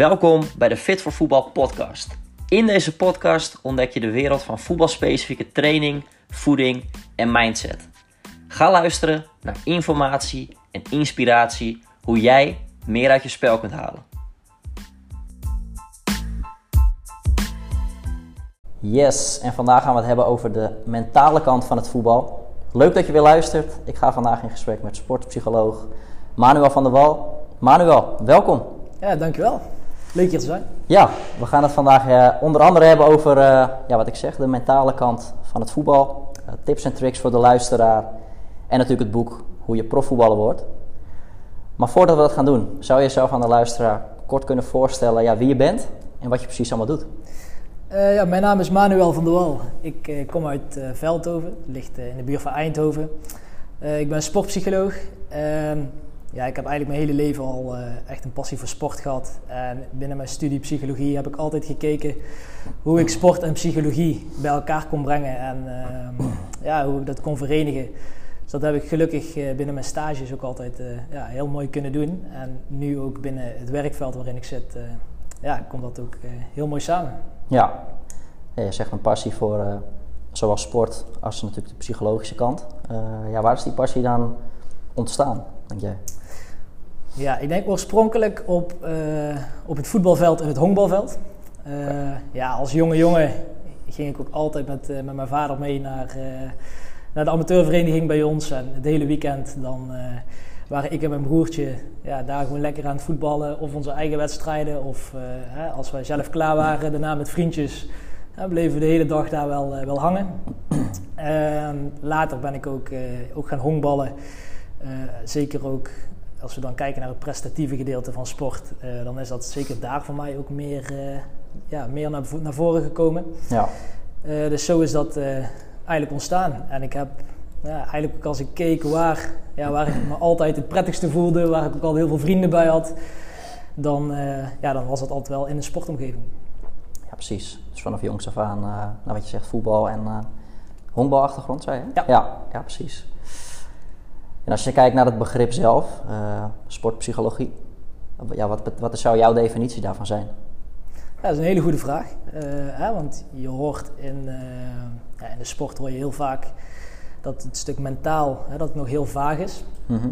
Welkom bij de Fit voor Voetbal podcast. In deze podcast ontdek je de wereld van voetbalspecifieke training, voeding en mindset. Ga luisteren naar informatie en inspiratie hoe jij meer uit je spel kunt halen. Yes, en vandaag gaan we het hebben over de mentale kant van het voetbal. Leuk dat je weer luistert. Ik ga vandaag in gesprek met sportpsycholoog Manuel van der Wal. Manuel, welkom. Ja, dankjewel. Leuk hier te zijn. Ja, we gaan het vandaag eh, onder andere hebben over, eh, ja, wat ik zeg, de mentale kant van het voetbal. Uh, tips en tricks voor de luisteraar. En natuurlijk het boek Hoe je profvoetballer wordt. Maar voordat we dat gaan doen, zou je jezelf aan de luisteraar kort kunnen voorstellen ja, wie je bent en wat je precies allemaal doet? Uh, ja, mijn naam is Manuel van der Wal. Ik uh, kom uit uh, Veldhoven, ligt in de buurt van Eindhoven. ik ben sportpsycholoog. Ja, ik heb eigenlijk mijn hele leven al echt een passie voor sport gehad. En binnen mijn studie psychologie heb ik altijd gekeken hoe ik sport en psychologie bij elkaar kon brengen. En ja, hoe ik dat kon verenigen. Dus dat heb ik gelukkig binnen mijn stages ook altijd ja, heel mooi kunnen doen. En nu ook binnen het werkveld waarin ik zit, ja, komt dat ook heel mooi samen. Ja, je zegt een passie voor zowel sport als natuurlijk de psychologische kant. Ja, waar is die passie dan ontstaan, denk jij? Ja, ik denk oorspronkelijk op, uh, op het voetbalveld en het honkbalveld. Ja, als jonge jongen ging ik ook altijd met, met mijn vader mee naar, naar de amateurvereniging bij ons. En het hele weekend dan waren ik en mijn broertje ja, daar gewoon lekker aan het voetballen. Of onze eigen wedstrijden. Of hè, als wij zelf klaar waren, daarna met vriendjes. Bleven we de hele dag daar wel, wel hangen. Later ben ik ook, ook gaan honkballen. zeker ook als we dan kijken naar het prestatieve gedeelte van sport. dan is dat zeker daar voor mij ook meer, ja, meer naar, naar voren gekomen. Ja. dus zo is dat eigenlijk ontstaan. En ik heb ja, eigenlijk ook als ik keek waar, ja, waar ik me altijd het prettigste voelde, waar ik ook al heel veel vrienden bij had, dan, uh, ja, dan was dat altijd wel in een sportomgeving. Ja, precies. Dus vanaf jongs af aan, uh, nou wat je zegt, voetbal en uh, honkbalachtergrond, zei je? Ja. ja. Ja, precies. En als je kijkt naar het begrip zelf, sportpsychologie, ja, wat, wat zou jouw definitie daarvan zijn? Ja, dat is een hele goede vraag. Hè, want je hoort in, ja, in de sport hoor je heel vaak dat het stuk mentaal, hè, dat het nog heel vaag is. Mhm.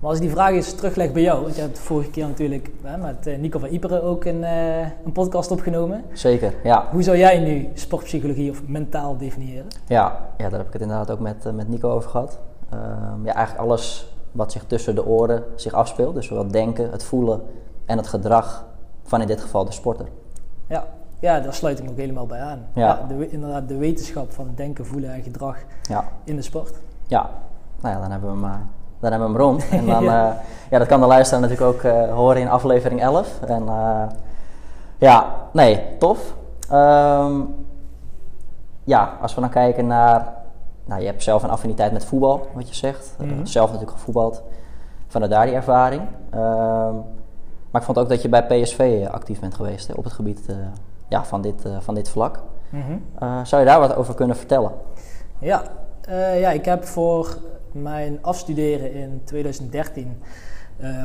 Maar als ik die vraag eens terugleg bij jou, want je hebt de vorige keer natuurlijk hè, met eh, Nico van Iperen ook een, uh, een podcast opgenomen. Zeker, ja. Hoe zou jij nu sportpsychologie of mentaal definiëren? Ja, ja daar heb ik het inderdaad ook met, met Nico over gehad. Ehm, ja, eigenlijk alles wat zich tussen de oren zich afspeelt. Dus zowel denken, het voelen en het gedrag van in dit geval de sporter. Ja, ja, daar sluit ik me ook helemaal bij aan. Ja. de, inderdaad, de wetenschap van denken, voelen en gedrag ja. in de sport. Ja, nou ja, dan hebben we hem, uh, dan hebben we hem rond. En dan, ja. Uh, ja, dat kan de luisteraar natuurlijk ook uh, horen in aflevering 11. En ja, nee, tof. Um, ja, als we dan kijken naar... Nou, je hebt zelf een affiniteit met voetbal, wat je zegt. Mm -hmm. zelf natuurlijk gevoetbald. Vanuit daar die ervaring. Um, maar ik vond ook dat je bij PSV actief bent geweest hè, op het gebied ja, van, dit, uh, van dit vlak. Mm -hmm. uh, zou je daar wat over kunnen vertellen? Ja, ja ik heb voor mijn afstuderen in 2013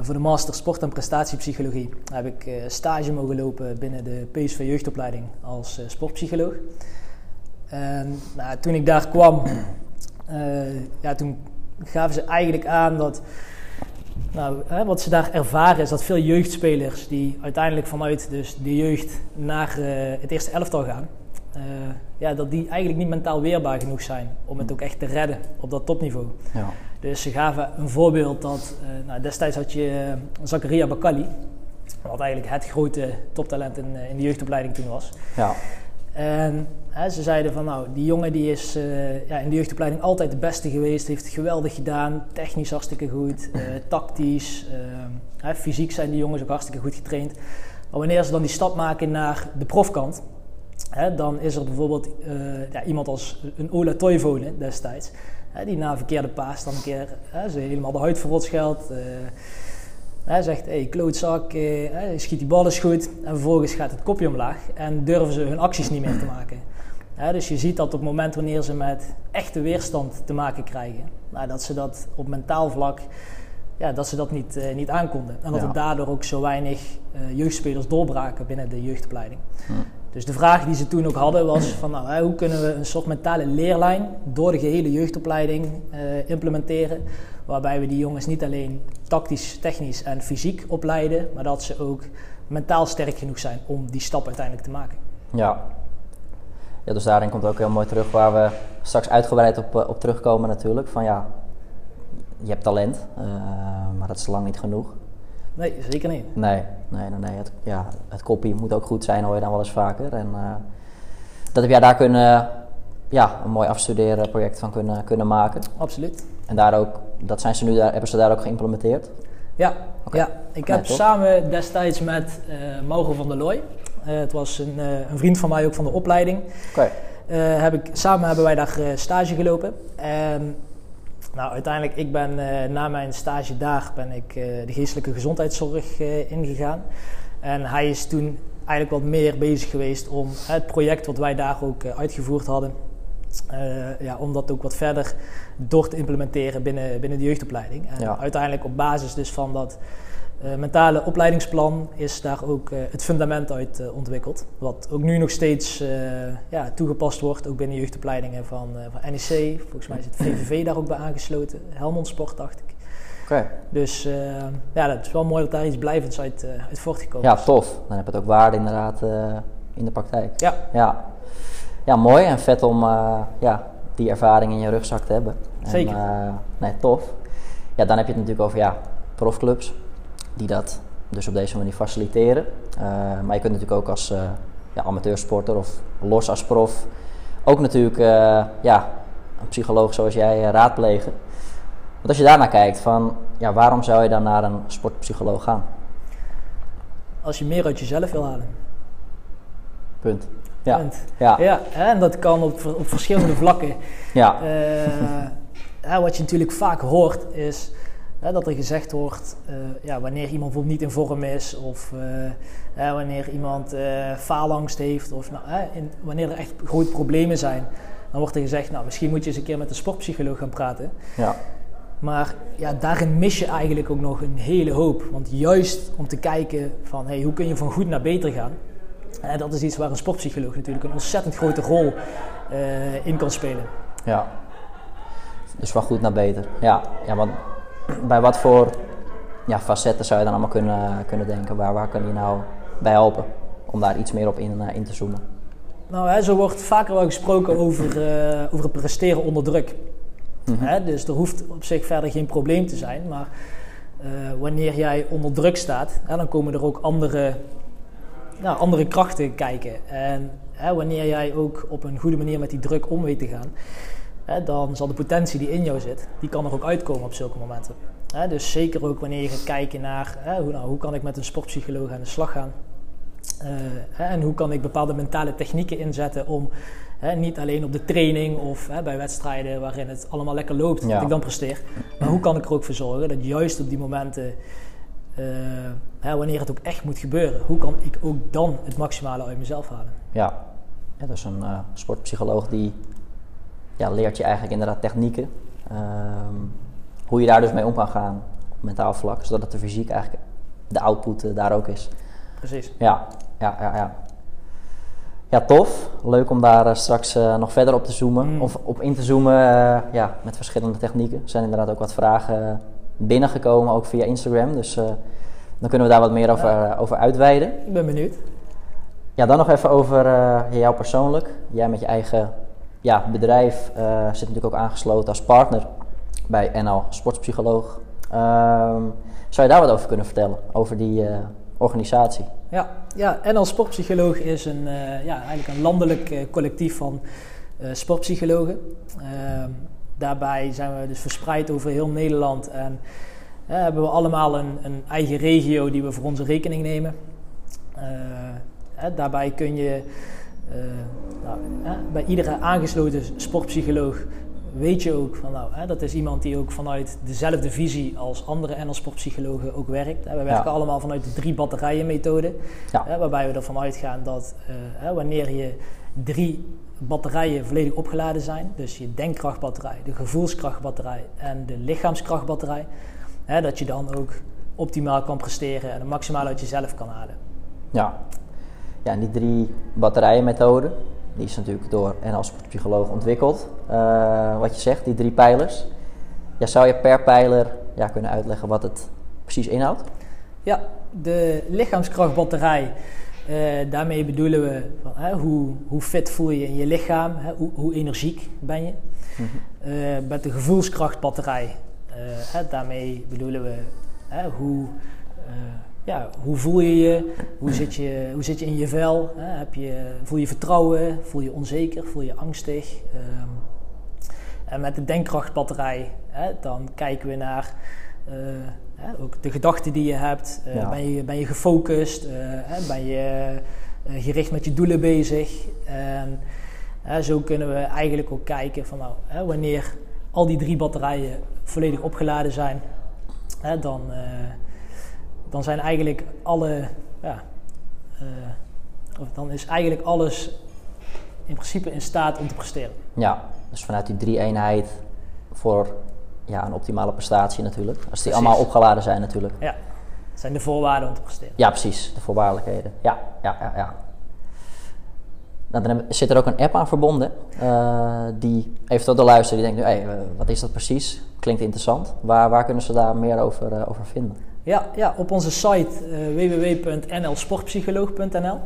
voor de master sport en prestatiepsychologie heb ik stage mogen lopen binnen de PSV jeugdopleiding als sportpsycholoog. En nou, toen ik daar kwam, ja, toen gaven ze eigenlijk aan dat nou, hè, wat ze daar ervaren is dat veel jeugdspelers die uiteindelijk vanuit dus de jeugd naar uh, het eerste elftal gaan, uh, ja, dat die eigenlijk niet mentaal weerbaar genoeg zijn om het ook echt te redden op dat topniveau. Ja. Dus ze gaven een voorbeeld dat, nou, destijds had je Zakaria Bakali, wat eigenlijk het grote toptalent in, in de jeugdopleiding toen was. Ja. En hè, ze zeiden van nou, die jongen die is uh, ja, in de jeugdopleiding altijd de beste geweest, heeft het geweldig gedaan, technisch hartstikke goed, uh, tactisch, uh, hè, fysiek zijn die jongens ook hartstikke goed getraind. Maar wanneer ze dan die stap maken naar de profkant, hè, dan is er bijvoorbeeld ja, iemand als een Ola Toivonen destijds, hè, die na een verkeerde paas dan een keer ze helemaal de huid verrot scheldt. Hij zegt, hey, klootzak, eh, schiet die bal eens goed. En vervolgens gaat het kopje omlaag en durven ze hun acties niet meer te maken. dus je ziet dat op het moment wanneer ze met echte weerstand te maken krijgen, nou, dat ze dat op mentaal vlak ja, dat ze dat niet, uh, niet aankonden. En dat Ja. er daardoor ook zo weinig eh, jeugdspelers doorbraken binnen de jeugdopleiding. Hm. Dus de vraag die ze toen ook hadden was van nou, hoe kunnen we een soort mentale leerlijn door de gehele jeugdopleiding eh, implementeren. Waarbij we die jongens niet alleen tactisch, technisch en fysiek opleiden, maar dat ze ook mentaal sterk genoeg zijn om die stap uiteindelijk te maken. Ja. ja, dus daarin komt ook heel mooi terug waar we straks uitgebreid op, eh, op terugkomen natuurlijk. Van ja, je hebt talent, eh, maar dat is lang niet genoeg. Nee, zeker niet. Nee, nee, nee. nee. Het, ja, het kopie moet ook goed zijn, hoor je dan wel eens vaker. En eh, dat heb jij daar kunnen, ja, een mooi afstuderen project van kunnen, kunnen maken. Absoluut. En daar ook, dat zijn ze nu, daar, hebben ze daar ook geïmplementeed? Ja, ja. ik heb samen destijds met Mauro van der Looy, eh, het was een, een vriend van mij ook van de opleiding, Oké. Eh, heb ik, samen hebben wij daar stage gelopen. En nou, uiteindelijk, ik ben eh, na mijn stage daar ben ik eh, de geestelijke gezondheidszorg eh, ingegaan. En hij is toen eigenlijk wat meer bezig geweest om het project wat wij daar ook uitgevoerd hadden, ja, om dat ook wat verder door te implementeren binnen, binnen de jeugdopleiding. En Ja. uiteindelijk op basis dus van dat eh, mentale opleidingsplan is daar ook eh, het fundament uit eh, ontwikkeld. Wat ook nu nog steeds ja, toegepast wordt, ook binnen jeugdopleidingen van, van NEC. Volgens mij is het VVV daar ook bij aangesloten. Helmond Sport, dacht ik. Oké. Dus ja, dat is wel mooi dat daar iets blijvends uit, uit voortgekomen Ja, is. tof. Dan heb het ook waarde inderdaad in de praktijk. Ja, Ja. ja, mooi en vet om ja, die ervaring in je rugzak te hebben. En, Zeker. nee, tof. Ja, dan heb je het natuurlijk over ja, profclubs die dat dus op deze manier faciliteren. Eh, maar je kunt natuurlijk ook als eh, ja, amateursporter of los als prof ook natuurlijk eh, ja, een psycholoog zoals jij raadplegen. Want als je daarnaar kijkt, van, ja, waarom zou je dan naar een sportpsycholoog gaan? als je meer uit jezelf wil halen. Punt. Ja. Punt. Ja. Ja, en dat kan op, op verschillende vlakken. Ja. Wat je natuurlijk vaak hoort is hè, dat er gezegd wordt, eh, ja, wanneer iemand bijvoorbeeld niet in vorm is of eh, hè, wanneer iemand eh, faalangst heeft of nou, hè, in- wanneer er echt grote problemen zijn, dan wordt er gezegd, nou misschien moet je eens een keer met een sportpsycholoog gaan praten. ja. Maar ja, daarin mis je eigenlijk ook nog een hele hoop. Want juist om te kijken van hey, hoe kun je van goed naar beter gaan. En dat is iets waar een sportpsycholoog natuurlijk een ontzettend grote rol in kan spelen. Ja. Dus van goed naar beter. Ja, ja want bij wat voor ja, facetten zou je dan allemaal kunnen, kunnen denken? Waar, waar kan je nou bij helpen? Om daar iets meer op in, eh, in te zoomen. Nou, hè, zo wordt vaker wel gesproken over, eh, over het presteren onder druk. Mhm. Hè, dus er hoeft op zich verder geen probleem te zijn. Maar eh, wanneer jij onder druk staat, hè, dan komen er ook andere, nou, andere krachten kijken. En hè, wanneer jij ook op een goede manier met die druk om weet te gaan, hè, dan zal de potentie die in jou zit, die kan er ook uitkomen op zulke momenten. Hè, dus zeker ook wanneer je gaat kijken naar hè, hoe, nou, hoe kan ik met een sportpsycholoog aan de slag gaan. Eh, en hoe kan ik bepaalde mentale technieken inzetten om hè, niet alleen op de training of hè, bij wedstrijden waarin het allemaal lekker loopt, Ja. dat ik dan presteer. Maar hoe kan ik er ook voor zorgen dat juist op die momenten, eh, hè, wanneer het ook echt moet gebeuren, hoe kan ik ook dan het maximale uit mezelf halen? Ja. ja, dus een eh, sportpsycholoog die ja, leert je eigenlijk inderdaad technieken. Ehm, hoe je daar dus mee om kan gaan op mentaal vlak, zodat de fysiek eigenlijk de output eh, daar ook is. Precies. Ja, ja, ja, ja. Ja, tof. Leuk om daar eh, straks eh, nog verder op te zoomen. Mm. Of op in te zoomen, ja, met verschillende technieken. Er zijn inderdaad ook wat vragen binnengekomen, ook via Instagram. Dus dan kunnen we daar wat meer over, Ja. over uitweiden. Ik ben benieuwd. Ja, dan nog even over jou persoonlijk. Jij met je eigen ja, bedrijf eh, zit natuurlijk ook aangesloten als partner bij NL Sportpsycholoog. Ehm, zou je daar wat over kunnen vertellen? Over die eh, organisatie? Ja, ja, als sportpsycholoog is een, eh, ja, eigenlijk een landelijk collectief van sportpsychologen. Ehm, daarbij zijn we dus verspreid over heel Nederland en hebben we allemaal een, een eigen regio die we voor onze rekening nemen. Eh, hè, daarbij kun je nou, hè, bij iedere aangesloten sportpsycholoog weet je ook van nou, hè, dat is iemand die ook vanuit dezelfde visie als andere NL sportpsychologen ook werkt. Hè, we werken Ja. allemaal vanuit de drie batterijen methode. Ja. Hè, waarbij we ervan uitgaan dat eh, hè, wanneer je drie batterijen volledig opgeladen zijn, dus je denkkrachtbatterij, de gevoelskrachtbatterij en de lichaamskrachtbatterij, hè, dat je dan ook optimaal kan presteren en het maximaal uit jezelf kan halen. Ja, ja die drie batterijenmethoden, die is natuurlijk door en als psycholoog ontwikkeld. Uh, wat je zegt, die drie pijlers. Ja, zou je per pijler ja, kunnen uitleggen wat het precies inhoudt? Ja, de lichaamskrachtbatterij. Uh, daarmee bedoelen we van, hè, hoe, hoe fit voel je in je lichaam, hè, hoe, hoe, energiek ben je. Mm -hmm. uh, met de gevoelskrachtbatterij, hè, daarmee bedoelen we hoe, ja, hoe voel je je, hoe zit je, hoe zit je in je vel, Heb je, voel je vertrouwen, voel je onzeker, voel je angstig. Um, en met de denkkrachtbatterij, dan kijken we naar ook de gedachten die je hebt. Uh, ben, je, ben je gefocust? Uh, ben je gericht met je doelen bezig? En zo kunnen we eigenlijk ook kijken van nou, wanneer al die drie batterijen volledig opgeladen zijn, dan, dan zijn eigenlijk alle, ja, of dan is eigenlijk alles in principe in staat om te presteren. Ja, dus vanuit die drie eenheid voor ja, een optimale prestatie natuurlijk. Als die allemaal opgeladen zijn natuurlijk. Ja, dat zijn de voorwaarden om te presteren. Ja, precies. De voorwaardelijkheden. Ja, ja, ja. ja. Nou, dan zit er ook een app aan verbonden. Uh, die eventueel de luisteren die denkt nu, hey, wat is dat precies? Klinkt interessant. Waar, waar kunnen ze daar meer over, uh, over vinden? Ja, ja, op onze site uh, www.nlsportpsycholoog.nl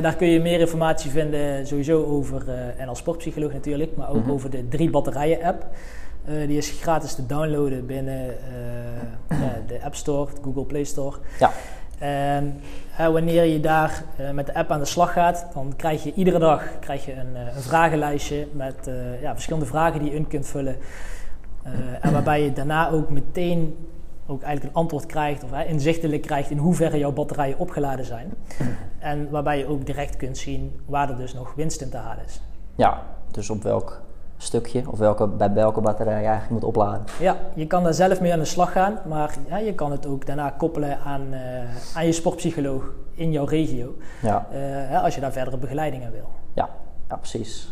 daar kun je meer informatie vinden sowieso over NL Sportpsycholoog natuurlijk, maar ook mm -hmm. over de drie batterijen app. Uh, die is gratis te downloaden binnen uh, de App Store, de Google Play Store. Ja. En uh, wanneer je daar met de app aan de slag gaat, dan krijg je iedere dag krijg je een, een vragenlijstje met ja, verschillende vragen die je in kunt vullen. en waarbij je daarna ook meteen ook eigenlijk een antwoord krijgt of inzichtelijk krijgt in hoeverre jouw batterijen opgeladen zijn. En waarbij je ook direct kunt zien waar er dus nog winst in te halen is. Ja, dus op welk stukje of welke, bij welke batterij je eigenlijk moet opladen. Ja, je kan daar zelf mee aan de slag gaan, maar ja, je kan het ook daarna koppelen aan, uh, aan je sportpsycholoog in jouw regio. Ja. Uh, als je daar verdere begeleiding aan wil. Ja, ja, precies.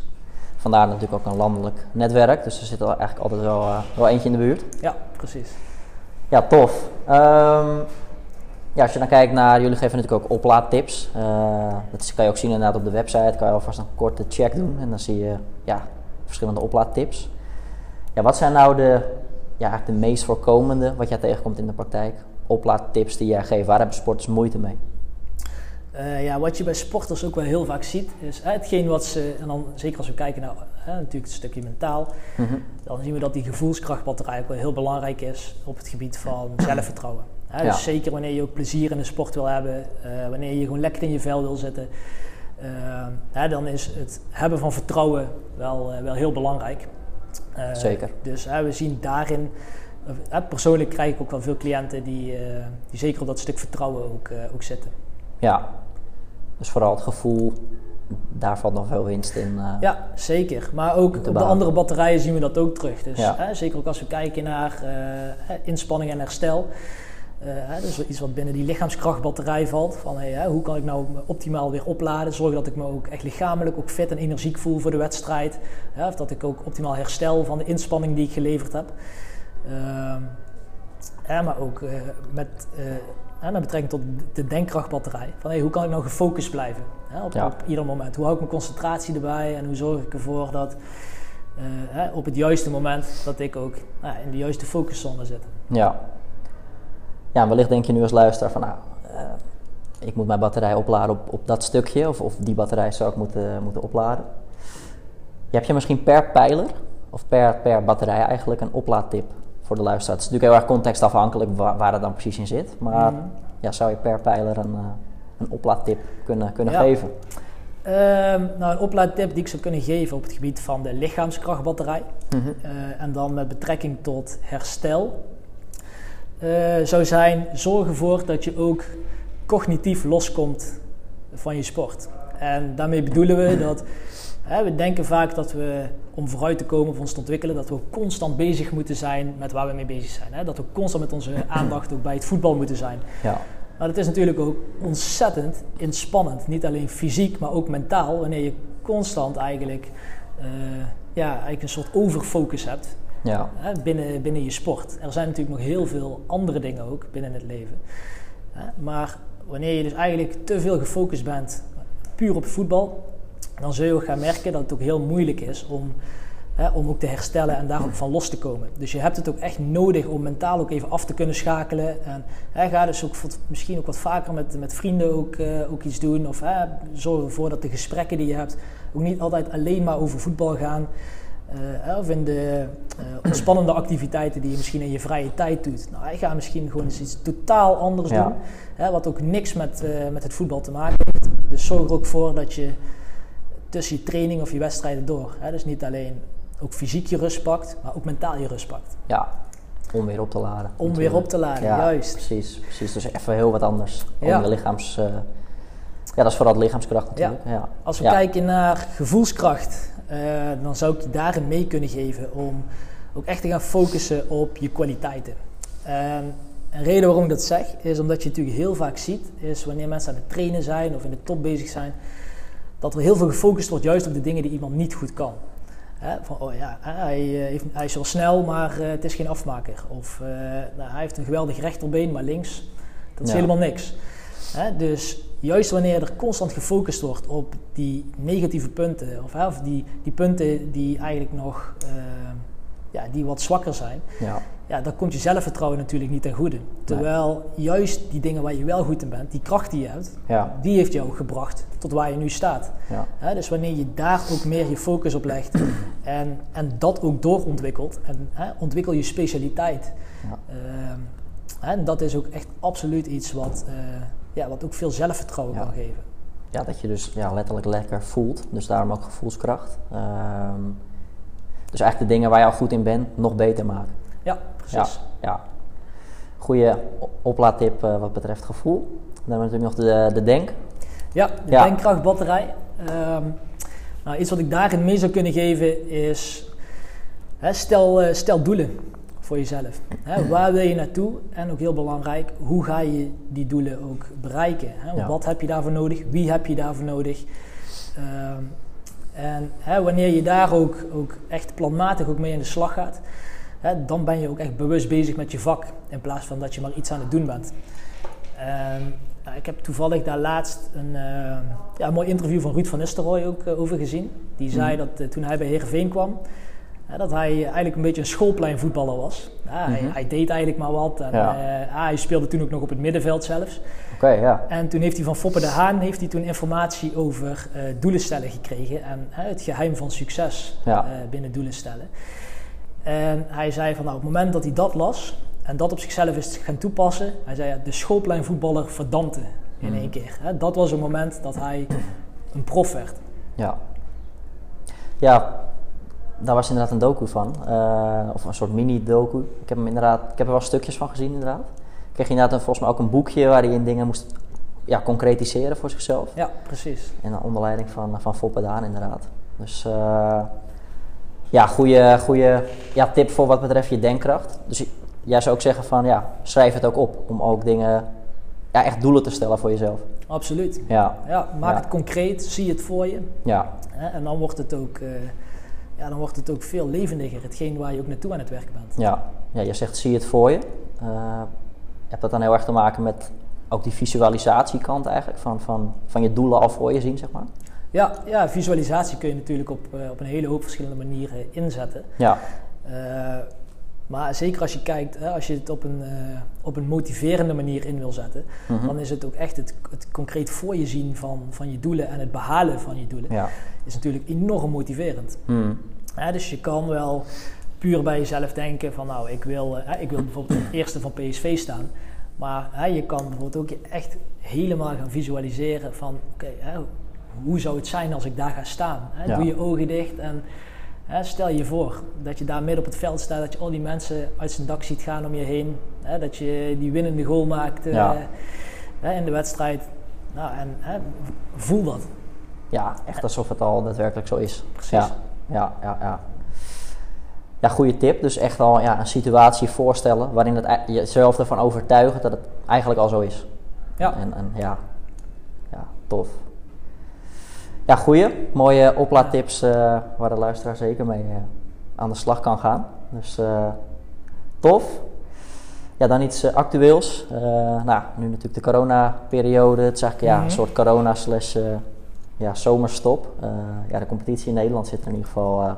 Vandaar natuurlijk ook een landelijk netwerk, dus er zit er eigenlijk altijd wel, uh, wel eentje in de buurt. Ja, precies. Ja, tof. Um, ja, als je dan kijkt naar, jullie geven natuurlijk ook oplaadtips. dat kan je ook zien inderdaad op de website, kan je alvast een korte check doen en dan zie je ja, verschillende oplaadtips. Ja, wat zijn nou de, ja, de meest voorkomende, wat jij tegenkomt in de praktijk, oplaadtips die jij geeft? Waar hebben sporters moeite mee? Uh, ja, wat je bij sporters ook wel heel vaak ziet, is hè, hetgeen wat ze, en dan zeker als we kijken naar hè, natuurlijk het stukje mentaal, mm -hmm. dan zien we dat die gevoelskrachtbatterij ook wel heel belangrijk is op het gebied van zelfvertrouwen. Hè, ja. Dus zeker wanneer je ook plezier in de sport wil hebben, uh, wanneer je gewoon lekker in je vel wil zitten, uh, dan is het hebben van vertrouwen wel, uh, wel heel belangrijk. Zeker. Dus we zien daarin, persoonlijk krijg ik ook wel veel cliënten die, die zeker op dat stuk vertrouwen ook, ook zitten. Ja, dus vooral het gevoel, daar valt nog veel winst in. ja, zeker. Maar ook op de andere batterijen zien we dat ook terug. Dus ja. zeker ook als we kijken naar inspanning en herstel. Uh, is iets wat binnen die lichaamskrachtbatterij valt. Van hey, hoe kan ik nou optimaal weer opladen? Zorg dat ik me ook echt lichamelijk ook fit en energiek voel voor de wedstrijd. of dat ik ook optimaal herstel van de inspanning die ik geleverd heb. Uh, maar ook uh, met, met betrekking tot de denkkrachtbatterij. Van hey, hoe kan ik nou gefocust blijven op, ja. op, ieder moment? Hoe hou ik mijn concentratie erbij? En hoe zorg ik ervoor dat op het juiste moment dat ik ook nou, in de juiste focuszone zit? Ja, ja, wellicht denk je nu als luisteraar van nou, uh, ik moet mijn batterij opladen op, op dat stukje of, of die batterij zou ik moeten, moeten opladen. Je hebt je misschien per pijler of per, per batterij eigenlijk een oplaadtip voor de luisteraar. Het is natuurlijk heel erg contextafhankelijk waar, waar het dan precies in zit, maar mm. ja, zou je per pijler een, uh, een oplaadtip kunnen, kunnen ja. geven? Um, nou, een oplaadtip die ik zou kunnen geven op het gebied van de lichaamskrachtbatterij. Mm -hmm. uh, en dan met betrekking tot herstel uh, zou zijn: zorg ervoor dat je ook cognitief loskomt van je sport. En daarmee bedoelen we dat we denken vaak dat we om vooruit te komen of ons te ontwikkelen, dat we constant bezig moeten zijn met waar we mee bezig zijn. Hè? Dat we constant met onze aandacht ook bij het voetbal moeten zijn. Ja. Maar dat is natuurlijk ook ontzettend inspannend. Niet alleen fysiek, maar ook mentaal. Wanneer je constant eigenlijk, uh, ja, eigenlijk een soort overfocus hebt. Ja. Hè, binnen, binnen je sport. Er zijn natuurlijk nog heel veel andere dingen ook binnen het leven. Hè, maar wanneer je dus eigenlijk te veel gefocust bent puur op voetbal, dan zul je ook gaan merken dat het ook heel moeilijk is om, hè, om ook te herstellen en daar ook van los te komen. Dus je hebt het ook echt nodig om mentaal ook even af te kunnen schakelen. En hè, ga dus ook misschien ook wat vaker met, met vrienden ook, eh, ook iets doen. Of hè, zorg ervoor dat de gesprekken die je hebt ook niet altijd alleen maar over voetbal gaan. Eh, of in de eh, ontspannende activiteiten die je misschien in je vrije tijd doet. Nou, ga misschien gewoon eens iets totaal anders Ja. doen. Hè, wat ook niks met, met het voetbal te maken heeft. Dus zorg er ook voor dat je tussen je training of je wedstrijden door. Hè, dus niet alleen ook fysiek je rust pakt, maar ook mentaal je rust pakt. Ja, om weer op te laden. Om weer op te laden, ja, juist. Precies, precies. Dus even heel wat anders. Ja. Om je lichaams... eh, ja, dat is vooral lichaamskracht natuurlijk. Ja. Als we Ja. kijken naar gevoelskracht, eh, dan zou ik je daarin mee kunnen geven om ook echt te gaan focussen op je kwaliteiten. En een reden waarom ik dat zeg, is omdat je natuurlijk heel vaak ziet, is wanneer mensen aan het trainen zijn of in de top bezig zijn, dat er heel veel gefocust wordt juist op de dingen die iemand niet goed kan. Van, oh ja, hij, eh, heeft, hij is wel snel, maar eh, het is geen afmaker. Of eh, nou, hij heeft een geweldig rechterbeen, maar links, dat is Ja. helemaal niks. Dus juist wanneer er constant gefocust wordt op die negatieve punten, of, die, die punten die eigenlijk nog ja, die wat zwakker zijn, Ja. ja, dan komt je zelfvertrouwen natuurlijk niet ten goede. Terwijl juist die dingen waar je wel goed in bent, die kracht die je hebt, Ja. die heeft jou gebracht tot waar je nu staat. Ja. Dus wanneer je daar ook meer je focus op legt en, en dat ook doorontwikkelt en hè, ontwikkel je specialiteit. Ja. Ehm, en dat is ook echt absoluut iets wat, eh, ja, wat ook veel zelfvertrouwen kan geven. Ja, dat je dus ja, letterlijk lekker voelt. Dus daarom ook gevoelskracht. Ehm, dus eigenlijk de dingen waar je al goed in bent, nog beter maken. Ja, precies. Ja, ja. Goede o- oplaadtip eh, wat betreft gevoel. Dan hebben we natuurlijk nog de, de denk. Ja, de Ja. denkkrachtbatterij. Ehm, nou, iets wat ik daarin mee zou kunnen geven is, hè, stel, eh, stel doelen voor jezelf. Hè, waar wil je naartoe? En ook heel belangrijk, hoe ga je die doelen ook bereiken? Hè? Ja. Wat heb je daarvoor nodig? Wie heb je daarvoor nodig? Ehm, en hè, wanneer je daar ook, ook echt planmatig ook mee in de slag gaat, hè, dan ben je ook echt bewust bezig met je vak. In plaats van dat je maar iets aan het doen bent. En, nou, ik heb toevallig daar laatst een, eh, ja, een mooi interview van Ruud van Nistelrooy ook eh, over gezien. Die zei Mhm. dat eh, toen hij bij Heerenveen kwam, dat hij eigenlijk een beetje een schoolpleinvoetballer was. Ja, hij, Mhm. hij deed eigenlijk maar wat. En, Ja. eh, ah, hij speelde toen ook nog op het middenveld zelfs. Oké, ja. En toen heeft hij van Foppe de Haan heeft hij toen informatie over eh, doelen stellen gekregen. En het geheim van succes Ja. eh, binnen doelen stellen. En hij zei van nou, op het moment dat hij dat las en dat op zichzelf is gaan toepassen. Hij zei de schoolpleinvoetballer verdampte in Mhm. één keer. Dat was het moment dat hij een prof werd. Ja. Ja, daar was inderdaad een docu van. eh, of een soort mini-docu. Ik heb, hem inderdaad, ik heb er wel stukjes van gezien inderdaad. Ik kreeg inderdaad een, volgens mij ook een boekje waar hij in dingen moest ja, concretiseren voor zichzelf. Ja, precies. En een onder leiding van, van Foppe Daan inderdaad. Dus eh, ja, goede, goede ja, tip voor wat betreft je denkkracht. Dus jij zou ook zeggen van ja, schrijf het ook op. Om ook dingen, ja, echt doelen te stellen voor jezelf. Absoluut. Ja, Ja, maak Ja. het concreet, zie het voor je. ja, en dan wordt, het ook, eh, ja, dan wordt het ook veel levendiger, hetgeen waar je ook naartoe aan het werken bent. ja. ja je zegt zie het voor je. Eh, hebt dat dan heel erg te maken met ook die visualisatiekant eigenlijk? Van, van, van je doelen al voor je zien, zeg maar? Ja, ja, visualisatie kun je natuurlijk op, eh, op een hele hoop verschillende manieren inzetten. Ja, Eh, maar zeker als je kijkt, hè, als je het op een, eh, op een motiverende manier in wil zetten, Mhm. dan is het ook echt het, het concreet voor je zien van, van je doelen en het behalen van je doelen, ja. is natuurlijk enorm motiverend. Hè, dus je kan wel puur bij jezelf denken van nou, ik wil, eh, ik wil bijvoorbeeld het eerste van PSV staan. Maar hè, je kan bijvoorbeeld ook je echt helemaal gaan visualiseren van oké, hoe zou het zijn als ik daar ga staan? Hè? Ja. Doe je ogen dicht en hè, stel je voor dat je daar midden op het veld staat, dat je al die mensen uit zijn dak ziet gaan om je heen. Hè, dat je die winnende goal maakt eh, Ja. in de wedstrijd. Nou, en hè, voel dat. Ja, echt alsof het al daadwerkelijk zo is. Precies. Ja, ja, ja. Ja, ja goede tip. Dus echt al ja, een situatie voorstellen waarin het, jezelf ervan overtuigen dat het eigenlijk al zo is. Ja. En, en ja, ja, tof. Ja, goeie. Mooie oplaadtips eh, waar de luisteraar zeker mee, eh, aan de slag kan gaan. Dus tof. Ja, dan iets actueels. nou, nu natuurlijk de corona-periode. Het is eigenlijk ja, een mhm. soort corona slash ja, zomerstop. ja, de competitie in Nederland zit er in ieder geval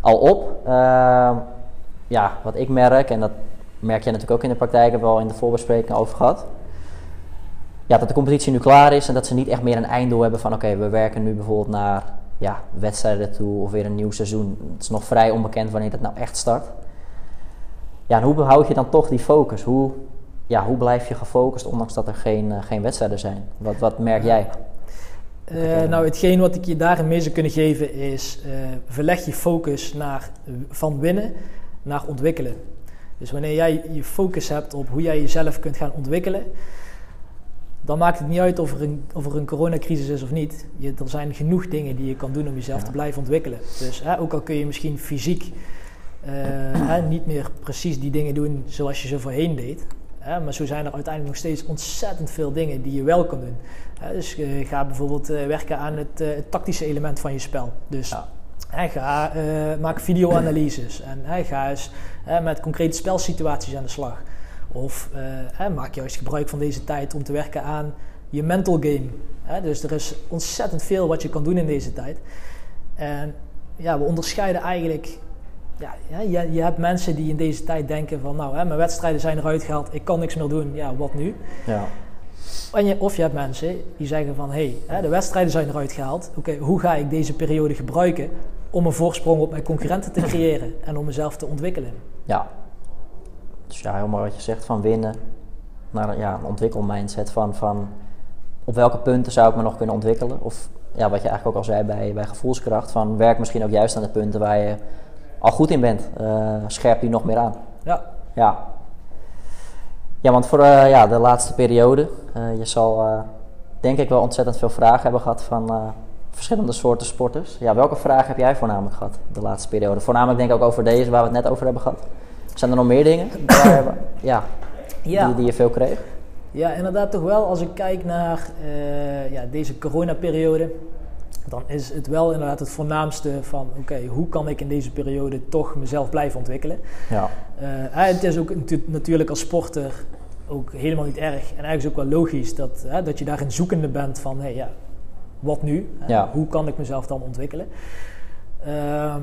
al op. Ehm, ja, wat ik merk, en dat merk je natuurlijk ook in de praktijk, hebben we al in de voorbespreking over gehad. Ja, dat de competitie nu klaar is en dat ze niet echt meer een einddoel hebben van oké, we werken nu bijvoorbeeld naar ja, wedstrijden toe of weer een nieuw seizoen. Het is nog vrij onbekend wanneer dat nou echt start. Ja, en hoe behoud je dan toch die focus? Hoe, ja, hoe blijf je gefocust ondanks dat er geen, uh, geen wedstrijden zijn? Wat, wat merk jij? Uh, nou, hetgeen wat ik je daarin mee zou kunnen geven is, uh, verleg je focus naar, van winnen naar ontwikkelen. Dus wanneer jij je focus hebt op hoe jij jezelf kunt gaan ontwikkelen, dan maakt het niet uit of er een, of er een coronacrisis is of niet. Je, er zijn genoeg dingen die je kan doen om jezelf te blijven ontwikkelen. Dus hè, ook al kun je misschien fysiek uh, hè, niet meer precies die dingen doen zoals je ze voorheen deed. Hè, maar zo zijn er uiteindelijk nog steeds ontzettend veel dingen die je wel kan doen. dus uh, ga bijvoorbeeld uh, werken aan het, het, tactische element van je spel. Dus ja. ga, maak videoanalyses en ga eens met concrete spelsituaties aan de slag. Of maak juist gebruik van deze tijd om te werken aan je mental game. dus er is ontzettend veel wat je kan doen in deze tijd. En ja, we onderscheiden eigenlijk ja, je, je hebt mensen die in deze tijd denken van nou, hè, mijn wedstrijden zijn eruit gehaald, ik kan niks meer doen, ja, wat nu? Ja. En je, of je hebt mensen die zeggen van hé, hey, de wedstrijden zijn eruit gehaald, oké, hoe ga ik deze periode gebruiken om een voorsprong op mijn concurrenten te creëren en om mezelf te ontwikkelen? Ja, dus ja, helemaal wat je zegt van winnen naar ja, een ontwikkelmindset van, van op welke punten zou ik me nog kunnen ontwikkelen? Of ja, wat je eigenlijk ook al zei bij, bij gevoelskracht, van werk misschien ook juist aan de punten waar je al goed in bent, uh, scherp die nog meer aan. Ja. Ja, ja want voor uh, ja, de laatste periode, uh, je zal denk ik wel ontzettend veel vragen hebben gehad van verschillende soorten sporters. Ja, welke vragen heb jij voornamelijk gehad de laatste periode? Voornamelijk denk ik ook over deze waar we het net over hebben gehad. Zijn er nog meer dingen ja, ja. Die, die je veel kreeg? Ja, inderdaad toch wel. Als ik kijk naar ja, deze coronaperiode, dan is het wel inderdaad het voornaamste van oké, hoe kan ik in deze periode toch mezelf blijven ontwikkelen. Ja. Uh, het is ook natuurlijk als sporter ook helemaal niet erg en eigenlijk is ook wel logisch dat, dat je daarin zoekende bent van hey, ja, wat nu? Ja. Hoe kan ik mezelf dan ontwikkelen? Ehm,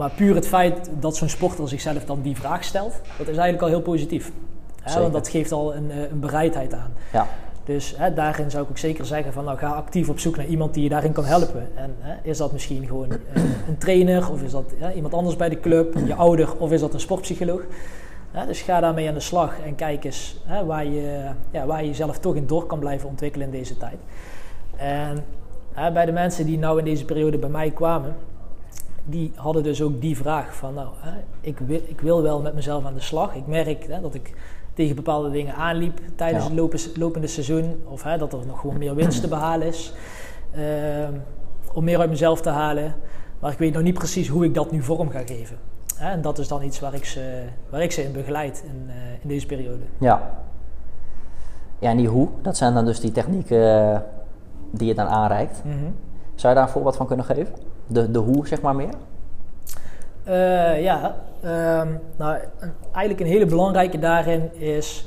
maar puur het feit dat zo'n sporter zichzelf dan die vraag stelt, dat is eigenlijk al heel positief. want dat geeft al een, eh, een bereidheid aan. Ja. Dus hè, daarin zou ik ook zeker zeggen van nou ga actief op zoek naar iemand die je daarin kan helpen. En hè, is dat misschien gewoon een, een trainer of is dat iemand anders bij de club, je ouder of is dat een sportpsycholoog. dus ga daarmee aan de slag en kijk eens waar, je, ja, waar je jezelf toch in door kan blijven ontwikkelen in deze tijd. En bij de mensen die nou in deze periode bij mij kwamen, die hadden dus ook die vraag van nou, ik, wil, ik wil wel met mezelf aan de slag. Ik merk dat ik tegen bepaalde dingen aanliep tijdens het lopende seizoen. Of hè, dat er nog gewoon meer winst te behalen is. Ehm, om meer uit mezelf te halen. Maar ik weet nog niet precies hoe ik dat nu vorm ga geven. Hè, en dat is dan iets waar ik ze, waar ik ze in begeleid in, uh, in deze periode. Ja. Ja, en die hoe, dat zijn dan dus die technieken eh, die je dan aanreikt. Mhm. Zou je daar een voorbeeld van kunnen geven? De, de hoe, zeg maar meer? Uh, ja, um, nou, eigenlijk een hele belangrijke daarin is